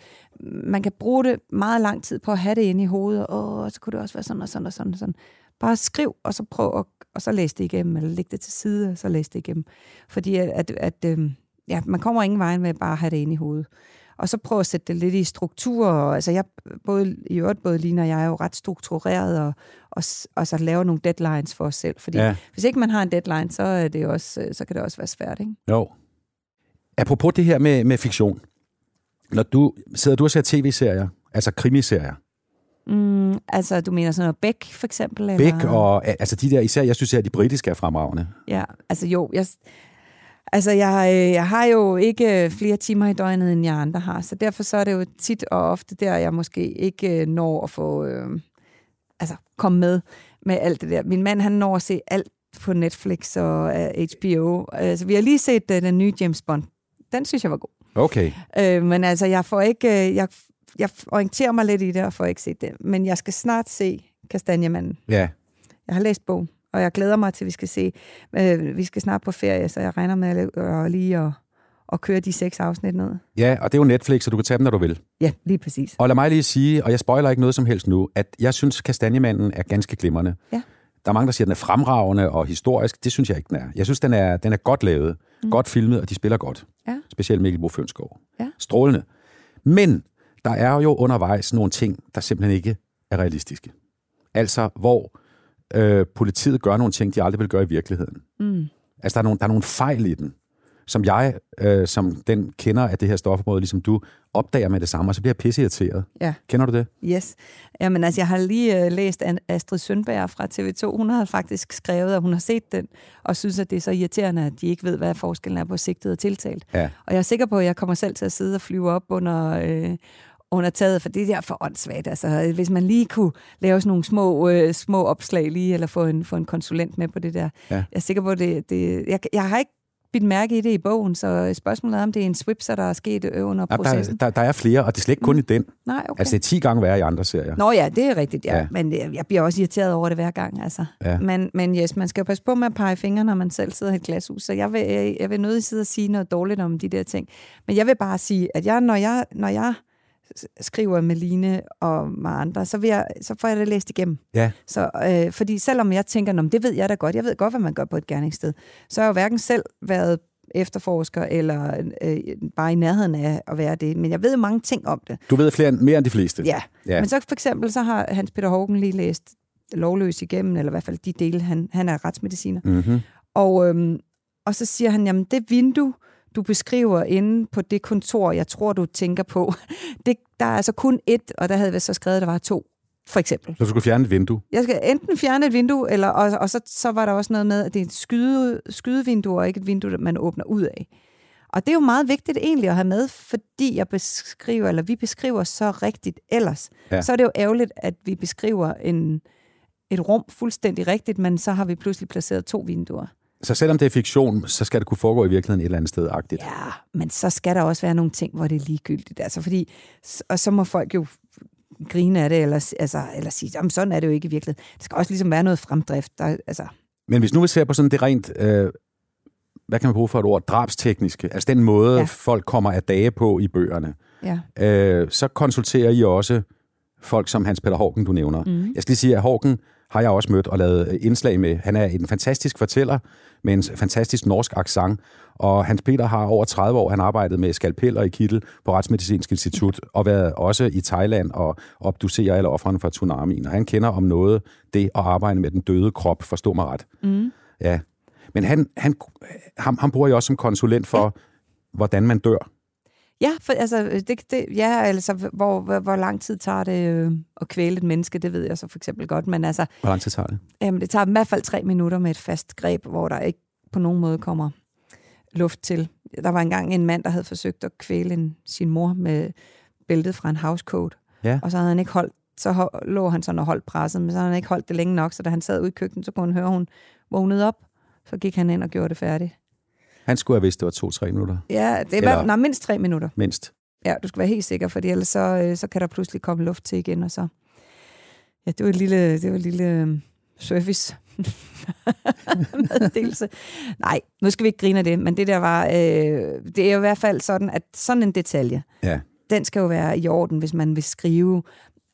man kan bruge det meget lang tid på at have det inde i hovedet. Og så kunne det også være sådan og sådan og sådan og sådan. Bare skriv, og så prøv at, og så læs det igennem, eller læg det til side, og så læs det igennem. Fordi at, at, at øh, ja, man kommer ingen vej med bare at have det inde i hovedet. og så prøve at sætte det lidt i struktur. Og, altså jeg, både, i øvrigt, både Line og jeg er jo ret struktureret, og, og, og så lave nogle deadlines for os selv. Fordi Ja. hvis ikke man har en deadline, så, er det også, øh, så kan det også være svært, ikke? Jo. Apropos det her med, med fiktion. Når du sidder du og ser tv-serier, altså krimiserier, Mm, altså, du mener sådan noget Beck, for eksempel? Eller? Beck og altså de der, især jeg synes, at de britiske er fremragende. Ja, altså jo, jeg, altså jeg, øh, jeg har jo ikke øh, flere timer i døgnet, end jeg andre har, så derfor så er det jo tit og ofte der, jeg måske ikke øh, når at få, øh, altså komme med med alt det der. Min mand, han når at se alt på Netflix og uh, HBO. Altså, vi har lige set uh, den nye James Bond. Den synes jeg var god. Okay. Øh, men altså, jeg får ikke... Øh, jeg, jeg orienterer mig lidt i det, og får ikke set det. Men jeg skal snart se Kastanjemanden. Ja. Jeg har læst bogen, og jeg glæder mig til, at vi skal se. Øh, vi skal snart på ferie, så jeg regner med at, lige at, at køre de seks afsnit ned. Ja, og det er jo Netflix, så du kan tage dem, når du vil. Ja, lige præcis. Og lad mig lige sige, og jeg spoiler ikke noget som helst nu, at jeg synes, Kastanjemanden er ganske glimrende. Ja. Der er mange, der siger, at den er fremragende og historisk. Det synes jeg ikke, den er. Jeg synes, den er, den er godt lavet, mm. godt filmet, og de spiller godt. Ja. Specielt Mikkel Bo Fønsgaard. Ja. Strålende. Men der er jo undervejs nogle ting, der simpelthen ikke er realistiske. Altså, hvor øh, politiet gør nogle ting, de aldrig vil gøre i virkeligheden. Mm. Altså, der er nogle, der er nogle fejl i den, som jeg, øh, som den kender af det her stofområde, ligesom du, opdager med det samme, og så bliver jeg pisseirriteret. Ja. Kender du det? Yes. Jamen altså, jeg har lige øh, læst An- Astrid Sønberg fra TV2. Hun har faktisk skrevet, at hun har set den, og synes, at det er så irriterende, at de ikke ved, hvad forskellen er på sigtet og tiltalt. Ja. Og jeg er sikker på, at jeg kommer selv til at sidde og flyve op under, øh, under taget, for det der er for åndssvagt. Altså, hvis man lige kunne lave sådan nogle små, øh, små opslag lige, eller få en, få en konsulent med på det der. Ja. Jeg er sikker på, det, det jeg, jeg har ikke bidt mærke i det i bogen, så spørgsmålet er, om det er en swipser, der er sket øh, under Ja, der, processen. der, der er flere, og det er slet ikke kun i den. Nej, okay. Altså, det er 10 gange værre i andre serier. Nå ja, det er rigtigt, ja. Ja. Men jeg, jeg bliver også irriteret over det hver gang, altså. Ja. Men, men yes, man skal jo passe på med at pege fingre, når man selv sidder i et glashus. Så jeg vil, jeg, jeg vil nødt sidde og sige noget dårligt om de der ting. Men jeg vil bare sige, at jeg, når jeg, når jeg skriver med Line og med andre, så, vil jeg, så får jeg det læst igennem. Ja. Så, øh, fordi selvom jeg tænker, "Nå, det ved jeg da godt, jeg ved godt, hvad man gør på et gerningssted, så har jeg jo hverken selv været efterforsker, eller øh, bare i nærheden af at være det. Men jeg ved mange ting om det. Du ved flere, mere end de fleste. Ja. Ja. ja. Men så for eksempel, så har Hans Peter Hågen lige læst lovløs igennem, eller i hvert fald de dele, han, han er retsmediciner. Mm-hmm. Og, øhm, og så siger han, jamen det vindue, du beskriver inde på det kontor, jeg tror, du tænker på, det, der er altså kun et, og der havde vi så skrevet, at der var to, for eksempel. Så du skulle fjerne et vindue. Jeg skal enten fjerne et vindue, eller, og, og så, så var der også noget med, at det er et skyde, skydevindue, og ikke et vindue, man åbner ud af. Og det er jo meget vigtigt egentlig at have med, fordi jeg beskriver, eller vi beskriver så rigtigt ellers. Ja. Så er det jo ærgerligt, at vi beskriver en, et rum fuldstændig rigtigt, men så har vi pludselig placeret to vinduer. Så selvom det er fiktion, så skal det kunne foregå i virkeligheden et eller andet sted agtigt. Ja, men så skal der også være nogle ting, hvor det er ligegyldigt. Altså fordi, og så må folk jo grine af det, eller, altså, eller sige, jamen, sådan er det jo ikke i virkeligheden. Det skal også ligesom være noget fremdrift. Der, altså, Men hvis nu vi ser på sådan det rent, øh, hvad kan man bruge for et ord, drabstekniske, altså den måde, ja. Folk kommer af dage på i bøgerne, ja. øh, så konsulterer I også folk som Hans Peter Hågen, du nævner. Mm. Jeg skal lige sige, at Hågen har jeg også mødt og lavet indslag med. Han er en fantastisk fortæller med en fantastisk norsk accent, og Hans Peter har over 30 år, han arbejdet med skalpeller i Kittel på Retsmedicinsk Institut, og været også i Thailand og obducerer alle offrene fra tsunamien. Og han kender om noget det at arbejde med den døde krop, forstå mig ret. Mm. Ja. Men han, han, ham, ham bruger jeg også som konsulent for, hvordan man dør. Ja, for, altså, det, det, ja, altså, hvor, hvor, hvor lang tid tager det øh, at kvæle et menneske, det ved jeg så for eksempel godt, men altså, Hvor lang tid tager det? jamen, det tager i hvert fald tre minutter med et fast greb, hvor der ikke på nogen måde kommer luft til. Der var engang en mand, der havde forsøgt at kvæle en, sin mor med bæltet fra en housecoat, Ja. og så havde han ikke holdt, så ho- lå han sådan og holdt presset, men så havde han ikke holdt det længe nok, så da han sad ude i køkkenet, så kunne han høre, hun vågnede op, så gik han ind og gjorde det færdigt. Han skulle have vidst, det var to-tre minutter. Ja, det var nej, mindst tre minutter. Mindst. Ja, du skal være helt sikker, for ellers så, øh, så kan der pludselig komme luft til igen, og så... Ja, det var et lille, det var et lille øh, service meddelelse. Nej, nu skal vi ikke grine af det, men det der var... Øh, det er jo i hvert fald sådan, at sådan en detalje, Ja. den skal jo være i orden, hvis man vil skrive,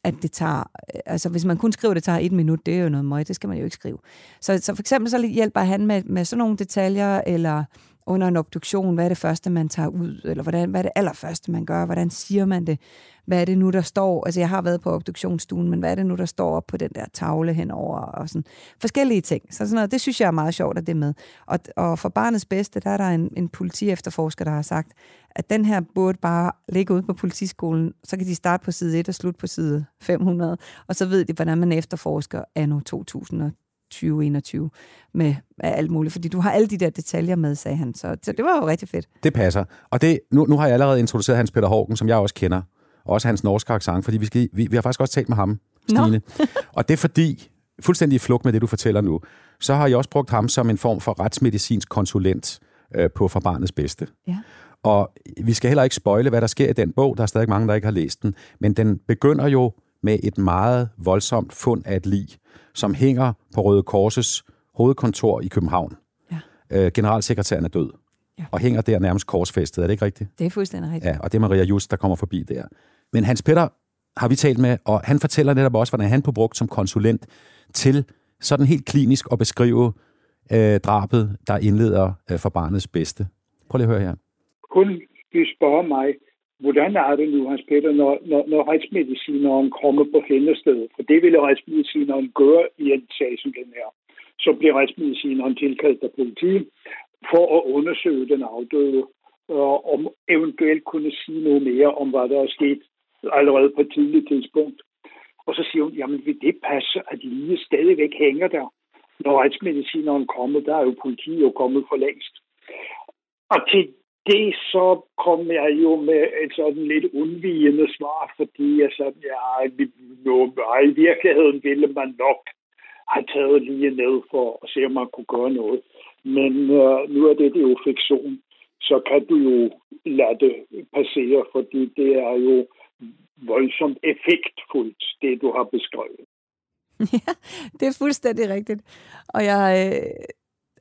at det tager... øh, Altså, hvis man kun skriver, at det tager et minut, det er jo noget møg, det skal man jo ikke skrive. Så, så for eksempel så hjælper han med, med sådan nogle detaljer, eller under en obduktion, hvad er det første, man tager ud, eller hvordan, hvad er det allerførste, man gør, hvordan siger man det, hvad er det nu, der står, altså jeg har været på obduktionsstuen, men hvad er det nu, der står op på den der tavle henover, og sådan forskellige ting. Så sådan noget, det synes jeg er meget sjovt, at det er med. Og, og for barnets bedste, der er der en, en politi-efterforsker, der har sagt, at den her burde bare ligge ude på politiskolen, så kan de starte på side 1 og slutte på side 500, og så ved de, hvordan man efterforsker anno 2000. 2021 med med alt muligt, fordi du har alle de der detaljer med, sagde han. Så, så det var jo rigtig fedt. Det passer. Og det, nu, nu har jeg allerede introduceret Hans Peter Hågen, som jeg også kender, og også hans norske accent, fordi vi, skal, vi, vi har faktisk også talt med ham, Stine. og det er fordi, fuldstændig i flugt med det, du fortæller nu, så har jeg også brugt ham som en form for retsmedicinsk konsulent øh, på For Barnets Bedste. Ja. Og vi skal heller ikke spøjle, hvad der sker i den bog. Der er stadig mange, der ikke har læst den. Men den begynder jo med et meget voldsomt fund af et lig, som hænger på Røde Korses hovedkontor i København. Ja. Øh, generalsekretæren er død. Ja. Og hænger der nærmest korsfæstet. Er det ikke rigtigt? Det er fuldstændig rigtigt. Ja, og det er Maria Just, der kommer forbi der. Men Hans Peter har vi talt med, og han fortæller netop også, hvordan han blev brugt som konsulent til sådan helt klinisk at beskrive øh, drabet, der indleder øh, for barnets bedste. Prøv lige at høre her. Hun vil spørge mig, hvordan er det nu, Hans Peter, når, når, når retsmedicineren kommer på hændestedet? For det ville retsmedicineren gøre i en sag som den her. Så bliver retsmedicineren tilkaldt af politiet for at undersøge den afdøde, og om eventuelt kunne sige noget mere om, hvad der er sket allerede på et tidligt tidspunkt. Og så siger hun, jamen vil det passe, at lige stadigvæk hænger der? Når retsmedicineren kommer, der er jo politiet jo kommet for længst. Og til det så kom jeg jo med et sådan lidt undvigende svar, fordi jeg sagde, ja, nu, i virkeligheden ville man nok have taget lige ned for at se, om man kunne gøre noget. Men øh, nu er det, det jo fiktion, så kan du jo lade det passere, fordi det er jo voldsomt effektfuldt, det du har beskrevet. ja, det er fuldstændig rigtigt. Og jeg... Øh,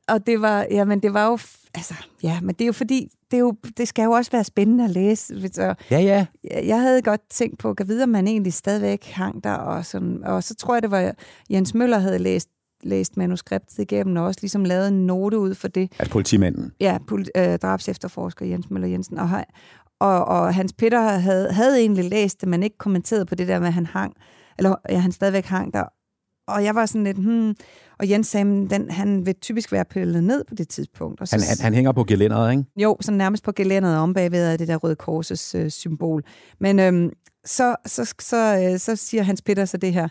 og det var, jamen det var jo, altså, ja, men det er jo fordi, det, er jo, det skal jo også være spændende at læse. Så Ja, ja. jeg havde godt tænkt på, at vide, om man egentlig stadigvæk hang der, og, sådan, og så tror jeg, det var Jens Møller havde læst, læst manuskriptet igennem, og også ligesom lavet en note ud for det. Altså politimanden. Ja, pol- øh, drabsefterforsker Jens Møller Jensen. Og, og, og Hans Peter havde, havde egentlig læst det, men ikke kommenteret på det der med, at han hang, eller ja, han stadigvæk hang der. Og jeg var sådan lidt, hmm, og Jens sagde, den, han vil typisk være pillet ned på det tidspunkt. Og så, Han, han, han hænger på gelænderet, ikke? jo, sådan nærmest på gelænderet om bagved af det der Røde Korses øh, symbol. Men øhm, så, så, så, øh, så siger Hans Peter så det her,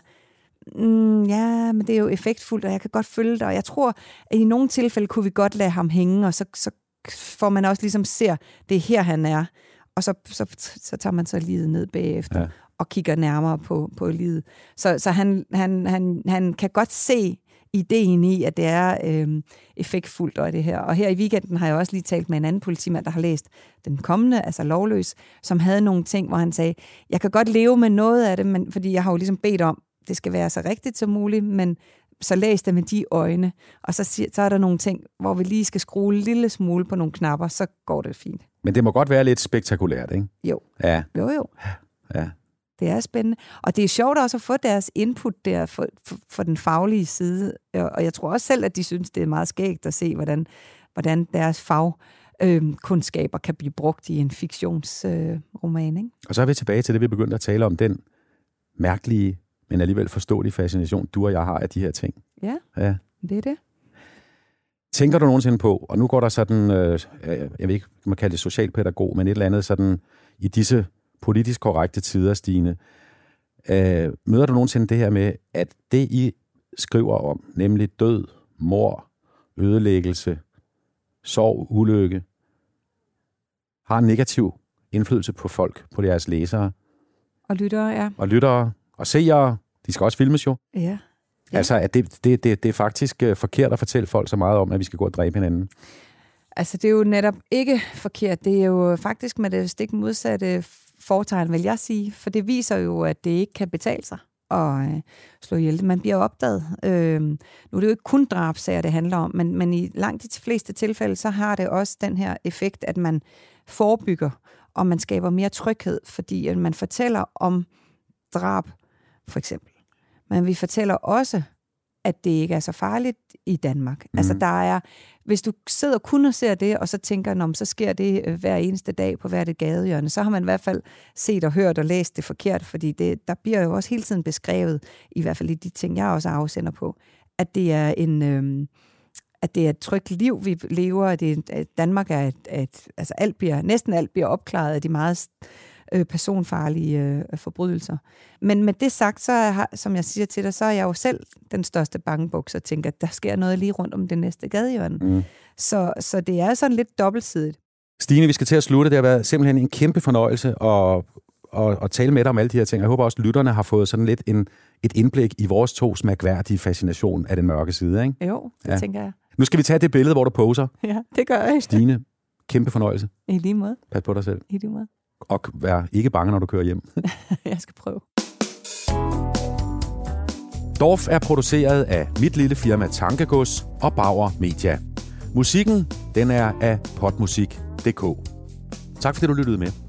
mm, ja, men det er jo effektfuldt, og jeg kan godt følge det, og jeg tror, at i nogle tilfælde kunne vi godt lade ham hænge, og så, så får man også ligesom ser, det er her, han er. Og så, så, så tager man så livet ned bagefter, Ja. Og kigger nærmere på, på livet. Så, så han, han, han, han kan godt se ideen i, at det er øhm, effektfuldt og det her. Og her i weekenden har jeg også lige talt med en anden politimand, der har læst den kommende, altså lovløs, som havde nogle ting, hvor han sagde, jeg kan godt leve med noget af det, men, fordi jeg har jo ligesom bedt om, det skal være så rigtigt som muligt, men så læs det med de øjne. Og så, siger, så er der nogle ting, hvor vi lige skal skrue en lille smule på nogle knapper, så går det fint. Men det må godt være lidt spektakulært, ikke? Jo, Ja, jo, jo. ja. Det er spændende. Og det er sjovt også at få deres input der for, for, for den faglige side. Og og jeg tror også selv, at de synes, det er meget skægt at se, hvordan, hvordan deres fagkundskaber kan blive brugt i en fiktionsroman. Øh, ikke? Og så er vi tilbage til det, vi begyndte at tale om, den mærkelige, men alligevel forståelige fascination, du og jeg har af de her ting. Ja, Ja. det er det. Tænker du nogensinde på, og nu går der sådan, øh, jeg ved ikke, man kan kalde det socialpædagog, men et eller andet sådan, i disse politisk korrekte tider, Stine, øh, møder du nogensinde det her med, at det I skriver om, nemlig død, mor, ødelæggelse, sorg, ulykke, har en negativ indflydelse på folk, på deres læsere Og lyttere, ja. og lyttere og seere. De skal også filmes jo. Ja. Ja. Altså, at det, det, det, det er faktisk øh, forkert at fortælle folk så meget om, at vi skal gå og dræbe hinanden. Altså, det er jo netop ikke forkert. Det er jo faktisk med det stik modsatte fortegn, vil jeg sige. For det viser jo, at det ikke kan betale sig at øh, slå ihjel. Man bliver opdaget. Øh, nu er det jo ikke kun drabsager, det handler om, men, men i langt de fleste tilfælde, så har det også den her effekt, at man forebygger, og man skaber mere tryghed, fordi at man fortæller om drab, for eksempel. Men vi fortæller også, at det ikke er så farligt i Danmark. Mm. Altså der er, hvis du sidder kun og ser det, og så tænker, men så sker det øh, hver eneste dag på hvert et gadehjørne, så har man i hvert fald set og hørt og læst det forkert, fordi det, der bliver jo også hele tiden beskrevet, i hvert fald i de ting, jeg også afsender på, at det er en... Øh, at det er et trygt liv, vi lever, at, det, at Danmark er et, et, altså alt bliver, næsten alt bliver opklaret af de meget øh, personfarlige øh, forbrydelser. Men med det sagt, så er, som jeg siger til dig, så er jeg jo selv den største bangebuks og tænker, at der sker noget lige rundt om det næste gadehjørne. Mm. Så, så det er sådan lidt dobbeltsidigt. Stine, vi skal til at slutte. Det har været simpelthen en kæmpe fornøjelse at, at, at tale med dig om alle de her ting. Jeg håber også, at lytterne har fået sådan lidt en, et indblik i vores tos mærkværdige fascination af den mørke side. Ikke? Jo, det ja. tænker jeg. Nu skal vi tage det billede, hvor du poser. Ja, det gør jeg. Stine, kæmpe fornøjelse. I lige måde. Pas på dig selv. I lige måde. Og vær ikke bange, når du kører hjem. jeg skal prøve. Dorf er produceret af mit lille firma Tankegods og Bauer Media. Musikken, den er af potmusik.dk. Tak fordi du lyttede med.